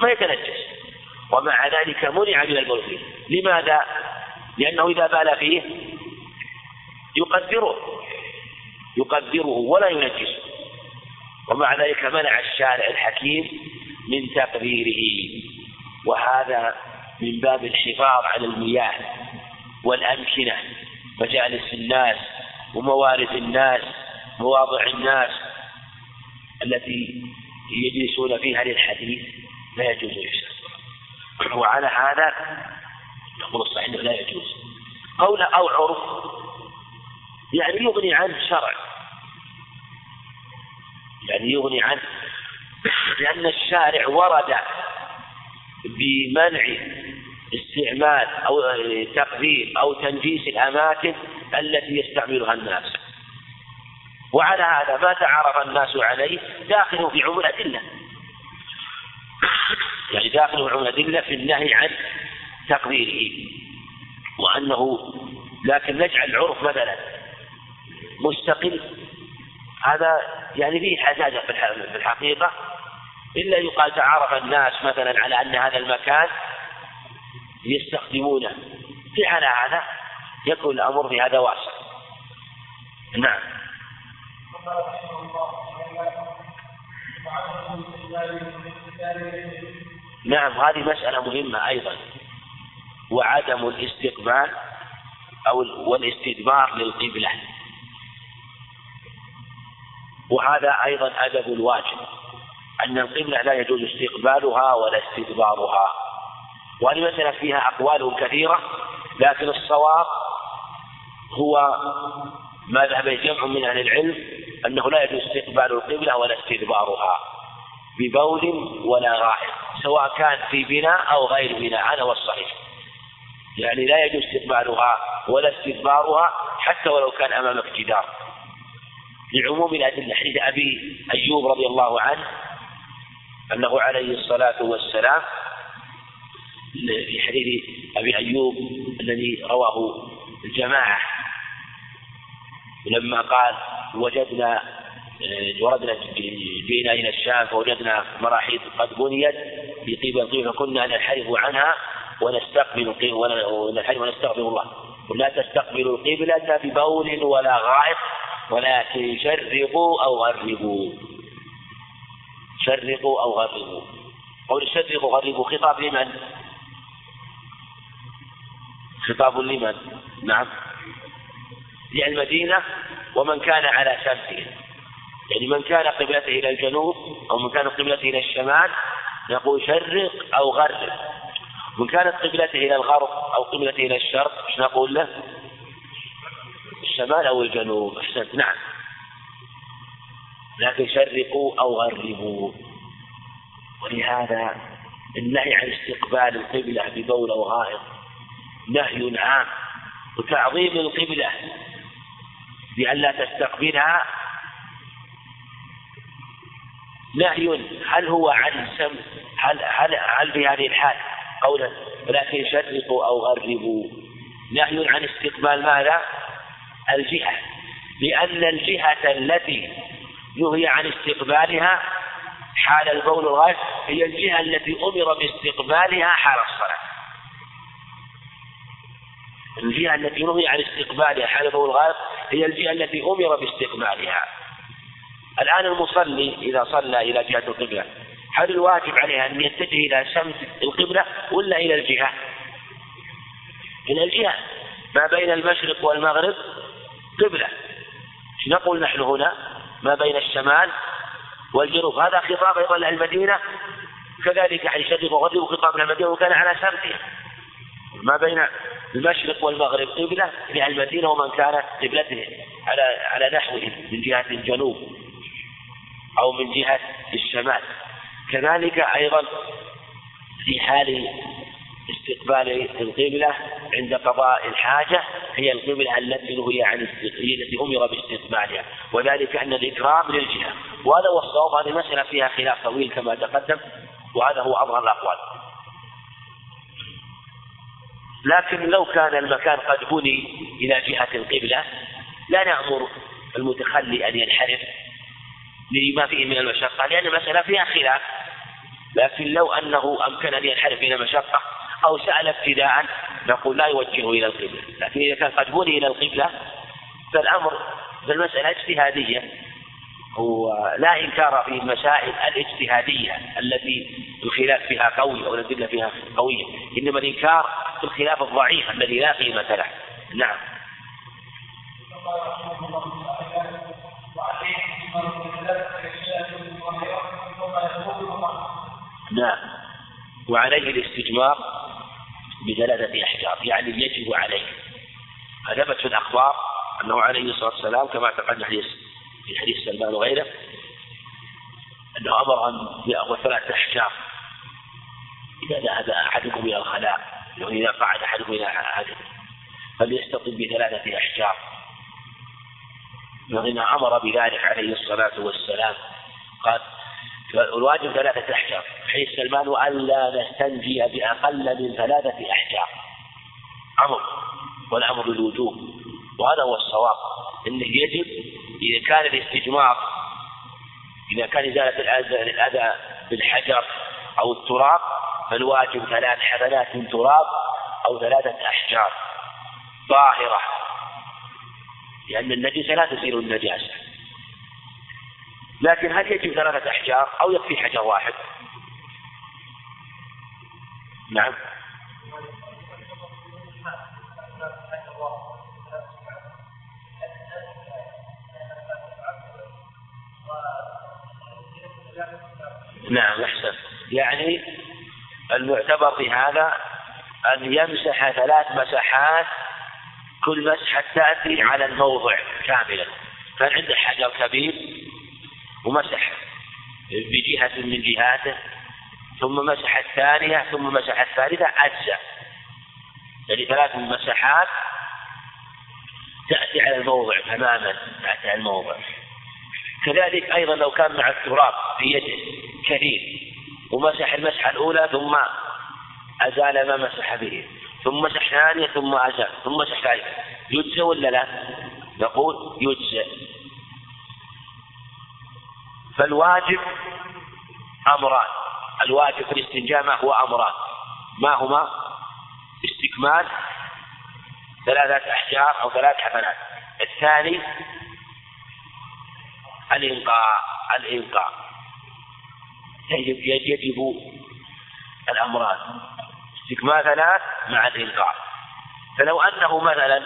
ما يتنجس. ومع ذلك منع من البول فيه لماذا؟ لأنه إذا بال فيه يقدره. يقدره ولا ينجسه ومع ذلك منع الشارع الحكيم من تقديره. وهذا من باب الحفاظ على المياه والأمكنة. مجالس الناس وموارد الناس مواضع الناس التي يجلسون فيها للحديث. لا يجوز إفسادها وعلى هذا نقول الصحيح لا يجوز. قول أو عرف يعني يغني عنه شرع. يعني يغني عنه لأن الشارع ورد بمنع استعمال أو تقدير أو تنجيس الأماكن التي يستعملها الناس. وعلى هذا ما تعرف الناس عليه داخل في عموم الأدلة. يعني داخل عموم الأدلة في النهي عن تقديره وأنه لكن نجعل العرف مثلا مستقل. هذا يعني فيه حجاجة في الحقيقة. إلا يقال تعارف الناس مثلا على أن هذا المكان يستخدمونه. في على هذا يكون الأمر في هذا واسع. نعم. نعم هذه مسألة مهمة أيضا. وعدم الاستقبال أو والاستدبار للقبلة. وهذا أيضا أدب الواجب أن القبلة لا يجوز استقبالها ولا استدبارها. وهذه مسألة فيها أقوال كثيرة لكن الصواب هو ما ذهب جمع من أهل العلم أنه لا يجوز استقبال القبلة ولا استدبارها ببول ولا غائط سواء كان في بناء أو غير بناء هذا هو الصحيح. يعني لا يجوز استقبالها ولا استدبارها حتى ولو كان أمامك جدار. لعموم الأدلة حديث أبي أيوب رضي الله عنه أنه عليه الصلاة والسلام في حديث أبي أيوب الذي رواه الجماعة لما قال وجدنا وردنا جئنا إلى الشام فوجدنا مراحيض قد بنيت في طيب القيم فكنا ننحرف عنها ونستقبل وننحرف ونستغفر الله. ولا تستقبلوا القبلة ببول ولا غائط ولكن شرقوا أو غربوا. شرقوا أو غربوا. قول شرقوا غربوا خطاب لمن؟ خطاب لمن؟ نعم. للمدينة ومن كان على شمسه. يعني من كان قبلته إلى الجنوب أو من كان قبلته إلى الشمال نقول شرق أو غرب. من كانت قبلته إلى الغرب أو قبلته إلى الشرق إيش نقول له؟ الشمال أو الجنوب. أحسنت. نعم. لكن شرقوا أو غربوا. ولهذا النهي عن استقبال القبلة ببول أو غائط نهي عام وتعظيم القبلة بأن لا تستقبلها نهي هل هو عن سم هل هل هل في هذه الحال قولا ولكن شرقوا أو غربوا؟ نهي عن استقبال ماذا؟ الجهة. لأن الجهة التي نهي عن استقبالها حال البول الغائب هي الجهة التي أمر باستقبالها حال الصلاة. الجهة التي نهي عن استقبالها حال البول الغائب هي الجهة التي أمر باستقبالها. الآن المصلي إذا صلى إلى جهة القبلة هل الواجب عليه أن يتجه إلى شمس القبلة ولا إلى الجهة؟ إلى الجهة. ما بين المشرق والمغرب قبلة. نقول نحن هنا؟ ما بين الشمال والجنوب. هذا خطاب أيضا لأهل المدينة كذلك يعني شرق وغرب خطاب لأهل المدينة وكان على سمتها ما بين المشرق والمغرب قبلة لأهل المدينة ومن كانت قبلته على على نحوه من جهة الجنوب. أو من جهة الشمال. كذلك أيضا في حال استقبال القبلة عند قضاء الحاجة هي القبلة التي نهي عن هي التي أمر باستقبالها وذلك أن الإكرام للجهة. وهذا هو الصواب هذه المسألة فيها خلاف طويل كما تقدم وهذا هو أظهر الأقوال. لكن لو كان المكان قد بني إلى جهة القبلة لا نأمر المتخلي أن ينحرف. لما فيه من المشقة. لأن المسألة فيها خلاف. لكن لو أنه أمكن أن ينحرف من المشقة أو سأل ابتداء نقول لا يوجهه إلى القبلة. لكن إذا كان قد بني إلى القبلة فالأمر في المسألة اجتهادية. ولا إنكار في المسائل الاجتهادية التي الخلاف فيها قوي أو الأدلة فيها قوية. إنما الإنكار في الخلاف الضعيف الذي لا قيمة له نعم. نعم. وعليه الاستجمار بثلاثة أحجار يعني يجب عليه ثبت في الأخبار أنه عليه الصلاة والسلام كما تقدم حديث في حديث سلمان وغيره أنه أمر أن يأخذ ثلاثة أحجار. إذا ذهب أحدكم إلى الخلاء إذا قعد أحدكم إلى أحدكم فليستطب بثلاثة أحجار. وإن أمر بذلك عليه الصلاة والسلام. قال الواجب ثلاثة أحجار حيث سلمان ألا نستنجي بأقل من ثلاثة أحجار أمر والأمر بالوجوب. وهذا هو الصواب. أنه يجب إذا كان الاستجمار إذا كان إزالة الأذى بالحجر أو التراب فالواجب ثلاث حفنات من تراب أو ثلاثة أحجار. ظاهرة لأن النجسة لا تزيل النجاسة لكن هل يجب ثلاثة أحجار أو يكفي حجر واحد؟ نعم. نعم أحسن. يعني المعتبر في هذا أن يمسح ثلاث مسحات كل مسحة تأتي على الموضع كاملا. كان عنده حجر كبير ومسح بجهة من جهاته ثم مسح الثانية ثم مسح الثالثة أجزاء يعني ثلاث مسحات تأتي على الموضع تماما تأتي على الموضع. كذلك أيضا لو كان مع التراب في يده كثير ومسح المسحة الأولى ثم أزال ما مسح به. ثم مسح ثانية ثم أزال ثم مسح ثالثة يجزى ولا لا؟ نقول يجزى. فالواجب أمران. الواجب في الاستنجاء ما هو أمران؟ ما هما؟ استكمال ثلاثة أحجار أو ثلاث حفنات الثاني الإنقاء. الإنقاء. يجب يجب الأمران. استكمال ثلاث مع الإنقاء فلو أنه مثلا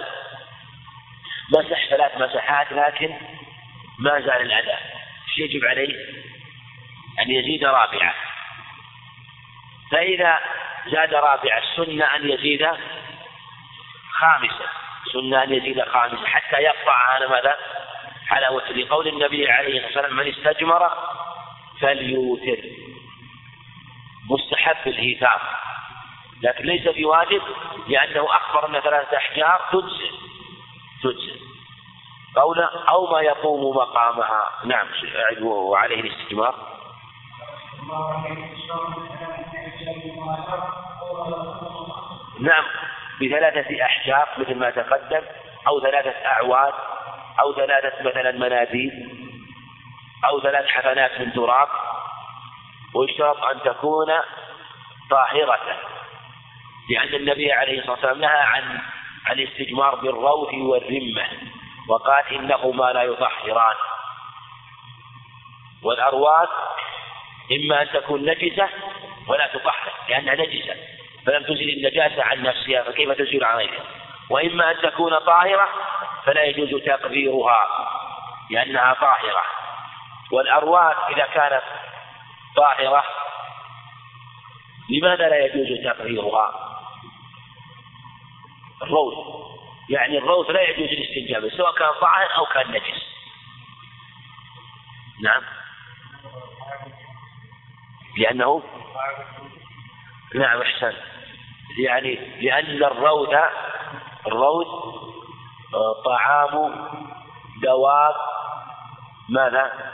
مسح ثلاث مسحات لكن ما زال الأذى يجب عليه؟ أن يزيد رابعة. فإذا زاد رابعة السنة أن يزيد خامسة. سنة أن يزيد خامسة حتى يقطع على ماذا؟ على وتر. قول النبي عليه الصلاة والسلام من استجمر فليوتر. مستحب الإيثار لكن ليس بواجب لأنه أخبر أن ثلاثة أحجار تجزئ. تجزئ. قولا أو ما يقوم مقامها. نعم وعليه الاستجمار. نعم بثلاثة أحجار مثل ما تقدم أو ثلاثة أعواد أو ثلاثة مثلا مناديل أو ثلاث حفنات من تراب ويشترط أن تكون طاهرة. لأن النبي عليه الصلاة والسلام نهى عن الاستجمار بالروث والرمة وقال إنهما لا يطهران. والأرواث إما أن تكون نجسة ولا تطهر لأنها نجسة فلم تزل النجاسة عن نفسها فكيف تزيل عن غيرها وإما أن تكون طاهرة فلا يجوز تقديرها لأنها طاهرة. والأرواح إذا كانت طاهرة لماذا لا يجوز تقديرها؟ الروث يعني الروث لا يجوز الاستنجاب سواء كان طاهر أو كان نجس. نعم. لأنه نعم أحسن. يعني لأن الروث الروث آه، طعام دواب ماذا؟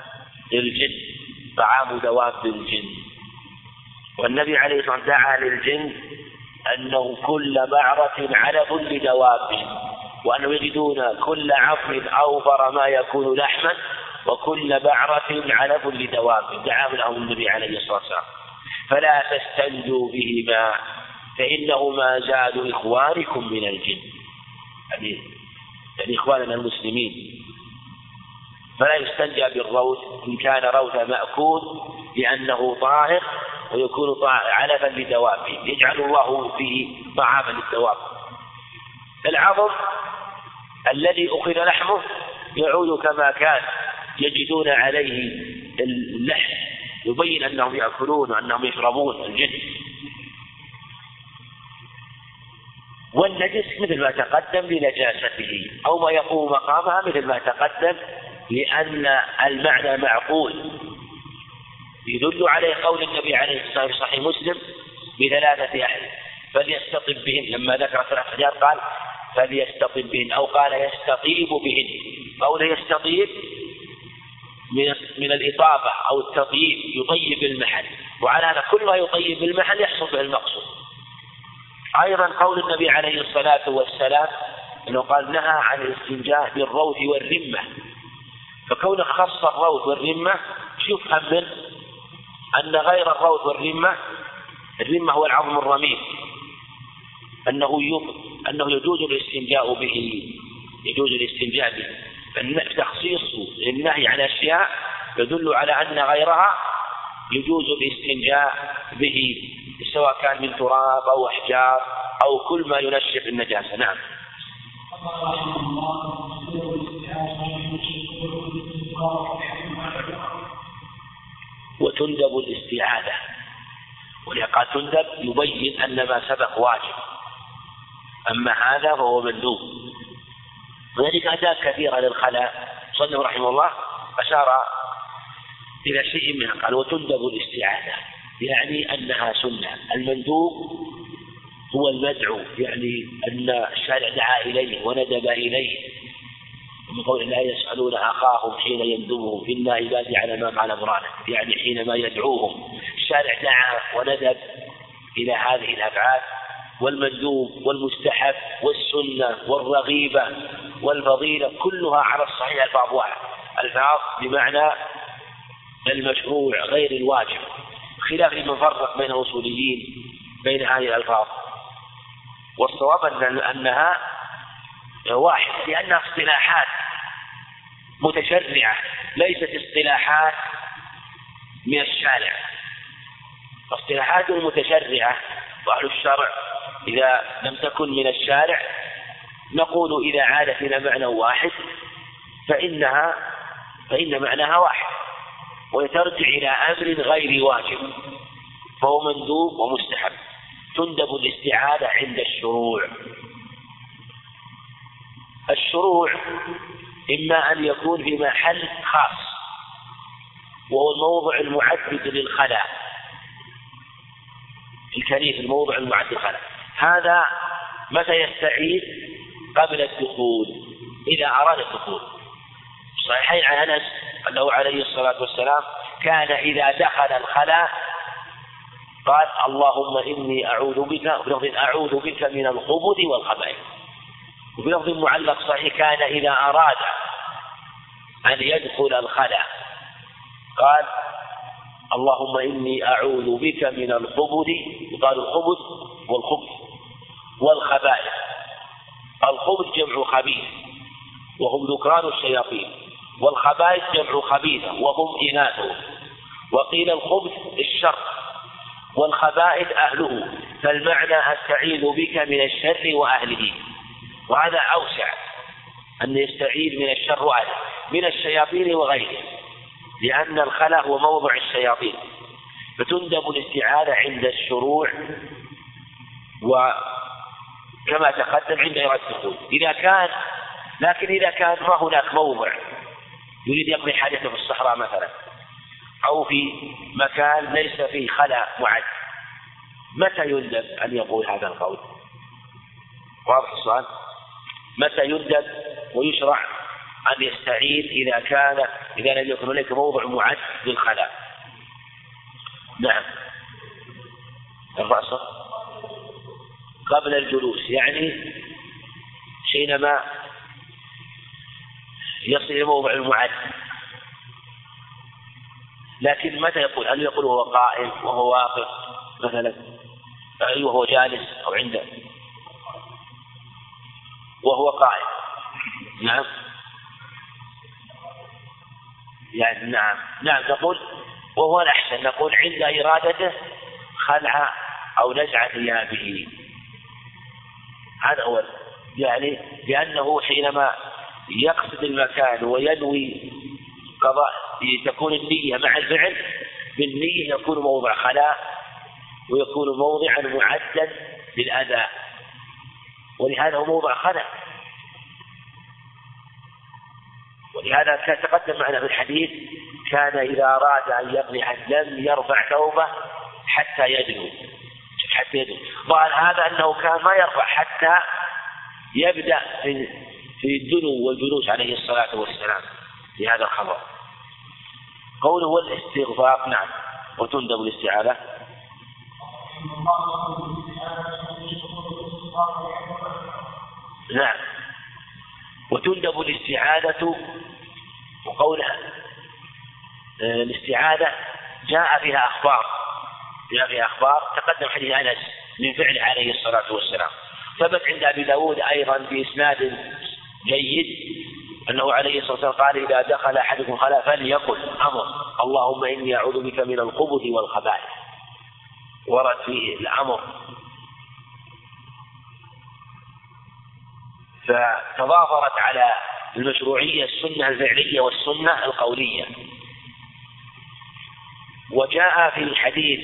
الجن طعام دواب الجن والنبي عليه الصلاة والسلام دعا للجن أنه كل بعرة علف لدواب وأنه يجدون كل عظم أوفر ما يكون لحما وكل بعرة علف لدواب دعا لهم النبي عليه الصلاة والسلام. فلا تستنجوا بهما فإنهما زاد إخوانكم من الجن. يعني إخواننا المسلمين. فلا يستنجى بالروث إن كان روث مأكول لأنه طاهر ويكون علفا لدوابه يجعل الله فيه طعاما للدواب. العظم الذي أخذ لحمه يعود كما كان يجدون عليه اللحم يبين أنهم يأكلون وأنهم يشربون الجن. والنجس مثل ما تقدم لنجاسته أو ما يقوم مقامها مثل ما تقدم لأن المعنى معقول. يدل عليه قول النبي عليه الصلاة والسلام في صحيح مسلم بثلاثة أهل فليستطب بهن. لما ذكر ثلاث أحجار قال فليستطب بهن أو قال يستطيب بهن. قول يستطيب من من الإطابة أو التطييب يطيب المحل. وعلى هذا كل ما يطيب المحل يحصل به المقصود. أيضا قول النبي عليه الصلاة والسلام أنه قال نهى عن الاستنجاء بالروث والرمة. فكونه خص الروث والرمة شوف منه أن غير الروث والرمة الرمة هو العظم الرميم أنه أنه يجوز الاستنجاء به. يجوز الاستنجاء به. تخصيص النهي عن أشياء يدل على أن غيرها يجوز الاستنجاء به سواء كان من تراب أو أحجار أو كل ما ينشف النجاسة. نعم. وتندب الاستعاذة. ولقد تندب يبين أن ما سبق واجب. أما هذا فهو مندوب. وذلك أداة كثيرة للخلاء. صلى رحمه الله أشار إلى شيء منها. قال وتندب الاستعاذة. يعني أنها سنة. المندوب هو المدعو. يعني أن الشارع دعا إليه وندب إليه. من قول لا يسألون أخاهم حين يندبهم إلا عبادي على ما فعل أمرانه يعني حينما يدعوهم. الشارع دعا وندب إلى هذه الأفعال والمندوب والمستحب والسنة والرغيبة والفضيلة كلها على الصحيح ألفاظ واحد. ألفاظ بمعنى المشروع غير الواجب. خلاف لمن فرق بين الأصوليين بين هذه الألفاظ. والصواب أن أنها واحد لأنها اصطلاحات متشرعة ليست اصطلاحات من الشارع. اصطلاحات متشرعة وأهل الشرع إذا لم تكن من الشارع نقول إذا عادت إلى معنى واحد فإنها فإن معناها واحد وترجع إلى أمر غير واجب فهو مندوب ومستحب. تندب الاستعاذة عند الشروع. الشروع إما أن يكون في محل خاص وهو الموضع المعدد للخلاء. الكنيف الموضع المعد للخلاء. هذا متى يستعيد؟ قبل الدخول إذا أراد الدخول. صحيحين عن أنس أنه عليه الصلاة والسلام كان إذا دخل الخلاء قال اللهم إني أعوذ بك أعوذ بك من الخبث والخبائث. وبلفظ معلق صحيح كان إذا أراد أن يدخل الخلاء قال اللهم إني أعوذ بك من الخبث. يقال الخبث والخبث والخبائث. الخبث جمع خبيث وهم ذكران الشياطين. والخبائث جمع خبيثة وهم إناثهم وقيل الخبث الشر والخبائث أهله. فالمعنى أستعيذ بك من الشر وأهله. وهذا أوسع أن يستعيذ من الشر وأهله من الشياطين وغيره لأن الخلأ هو موضع الشياطين فتندب الاستعاذة عند الشروع وكما تقدم عند إرادة الدخول إذا كان لكن إذا كان ما هناك موضع يريد يقضي حاجته في الصحراء مثلا أو في مكان ليس فيه خلأ معد متى يندب أن يقول هذا القول؟ واضح السؤال؟ متى يندب ويشرع أن يستعين إذا كان إذا لم يكن هناك موضع معد للخلاء. نعم. الرأس قبل الجلوس يعني حينما يصل إلى موضع المعد. لكن متى يقول؟ هل يقول وهو قائم وهو واقف مثلا؟ أي وهو جالس أو عنده؟ وهو قائم. نعم. يعني نعم. نعم تقول وهو الأحسن. نقول عند إرادته خلع أو نزع ثيابه. هذا هو يعني لأنه حينما يقصد المكان وينوي قضاء تكون النية مع الفعل بالنية يكون موضع خلاء ويكون موضعا معدا للأذى. ولهذا هو موضع خلاء ولهذا كان تقدم معنا في الحديث كان إذا أراد أن يقلع لم يرفع ثوبه حتى يدنو. حتى يدنو. ظاهر هذا أنه كان ما يرفع حتى يبدأ في في الدنو والجلوس عليه الصلاة والسلام في هذا الخبر قوله والاستغفار نعم. وتندب الاستعاذة. نعم. وتندب الاستعاذة وقولها آه، الاستعاذة جاء فيها أخبار جاء فيها أخبار تقدم حديث أنس من فعله عليه الصلاة والسلام. ثبت عند أبي داود أيضا بإسناد جيد أنه عليه الصلاة والسلام قال إذا دخل أحدكم خلاء فليقل أمر. اللهم إني أعوذ بك من الخبث والخبائث. ورد فيه الأمر. فتضافرت على المشروعية السنة الفعلية والسنة القولية. وجاء في الحديث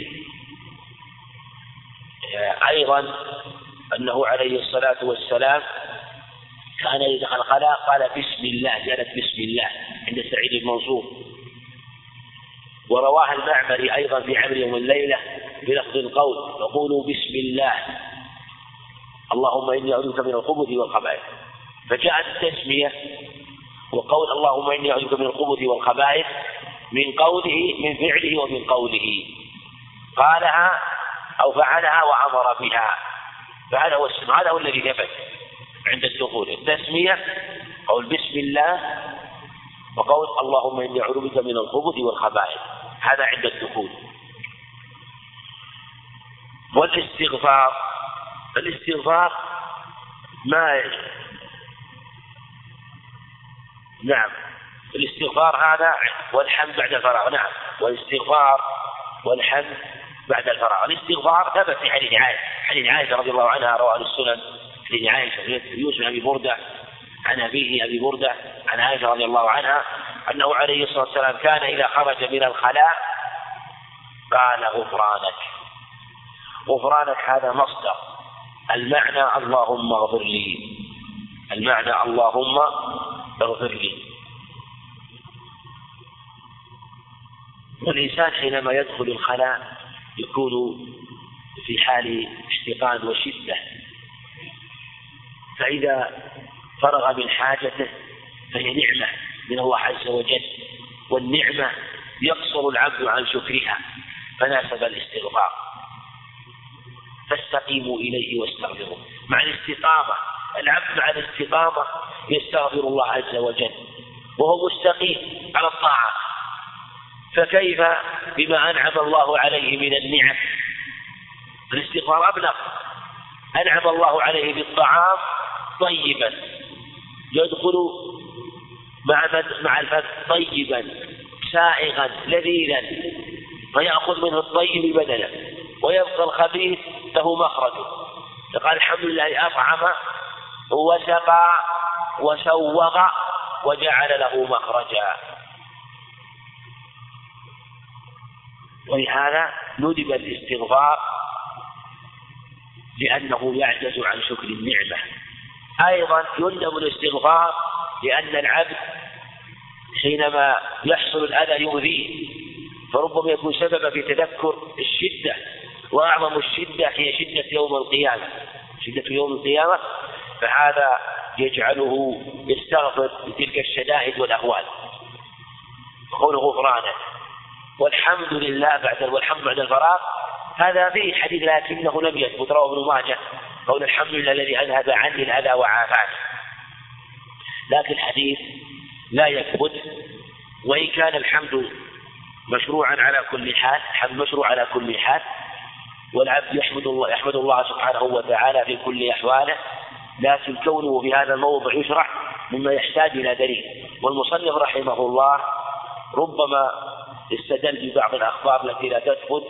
آه، أيضا أنه عليه الصلاة والسلام كان إذا دخل الخلاء قال بسم الله جلت بسم الله عند سعيد المنصور ورواه المعمري أيضا في عمل يوم الليلة بلفظ القول يقول بسم الله. اللهم إني أعوذ بك من الخبث والخبائث. فجاءت التسمية وقول اللهم إني أعوذ بك من الخبث والخبائث من قوله من فعله ومن قوله. قالها أو فعلها وأمر بها. فهذا هو السن هذا هو الذي ثبت عند الدخول. التسمية قول بسم الله وقول اللهم إني أعوذ بك من الخبث والخبائث. هذا عند الدخول. والاستغفار الاستغفار ما نعم. الاستغفار هذا والحمد بعد الفراغ. نعم. والاستغفار والحمد بعد الفراغ. الاستغفار ثبت في حديث عائشة. حديث عائشة رضي الله عنها رواه السنن. حديث عائشة يوسف أبي بردة عن أبيه أبي بردة عن عائشة رضي الله عنها أنه عليه الصلاة والسلام كان إذا خرج من الخلاء قال غفرانك. غفرانك هذا مصدر. المعنى اللهم اغفر لي. المعنى اللهم اغفر لي. والإنسان حينما يدخل الخلاء يكون في حال اشتقاق وشدة. فإذا فرغ من حاجته فهي نعمة من الله عز وجل والنعمة يقصر العبد عن شكرها فناسب الاستغفار. فاستقيموا إليه واستغفروه. مع الاستقامة العبد مع الاستقامة يستغفر الله عز وجل وهو مستقيم على الطاعة. فكيف بما أنعم الله عليه من النعم؟ الاستغفار أبلغ. أنعم الله عليه بالطعام طيبا. يدخل مع مع الفم طيبا سائغا لذيذا. فيأخذ منه الطيب بدلا ويبقى الخبيث له مخرج. فقال الحمد لله أطعم وسقى وسوغ وجعل له مخرجا. ولهذا ندب الاستغفار لأنه يعجز عن شكر النعمة. أيضا يندب الاستغفار لأن العبد حينما يحصل الأذى يؤذيه فربما يكون سببا في تذكر الشدة وأعظم الشدة هي شدة يوم القيامة. شدة يوم القيامة فهذا يجعله يستغفر بتلك الشدائد والأهوال قول غفرانك والحمد لله بعد والحمد بعد الفراغ. هذا فيه حديث لكنه لم يثبت رواه ابن ماجه. قول الحمد لله الذي أذهب عني الأذى وعافاني. لكن الحديث لا يثبت وإن كان الحمد مشروعا على كل حال الحمد مشروع على كل حال والعبد يحمد الله يحمد الله سبحانه وتعالى في كل أحواله. لكن كونه في هذا الموضع يشرع مما يحتاج إلى دليل. والمصنف رحمه الله ربما استدل ببعض الأخبار التي لا تثبت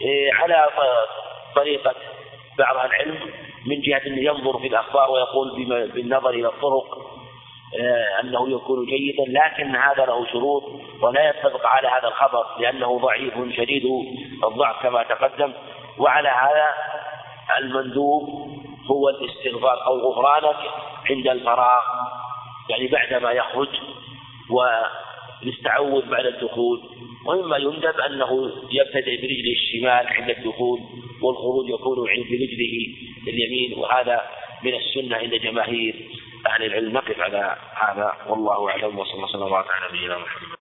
إيه، على طريقة بعض العلم من جهة أنه ينظر في الأخبار ويقول بالنظر إلى الطرق إيه، أنه يكون جيدا. لكن هذا له شروط ولا يتفق على هذا الخبر لأنه ضعيف شديد الضعف كما تقدم. وعلى هذا المندوب هو الاستغفار أو غفرانك عند الفراغ يعني بعدما يخرج والاستعوذ بعد الدخول ومما يندب أنه يبتدئ برجله الشمال عند الدخول والخروج يكون عند رجله اليمين وهذا من السنة عند جماهير أهل العلم. نقف على هذا والله أعلم وصلى الله وسلم على نبينا محمد.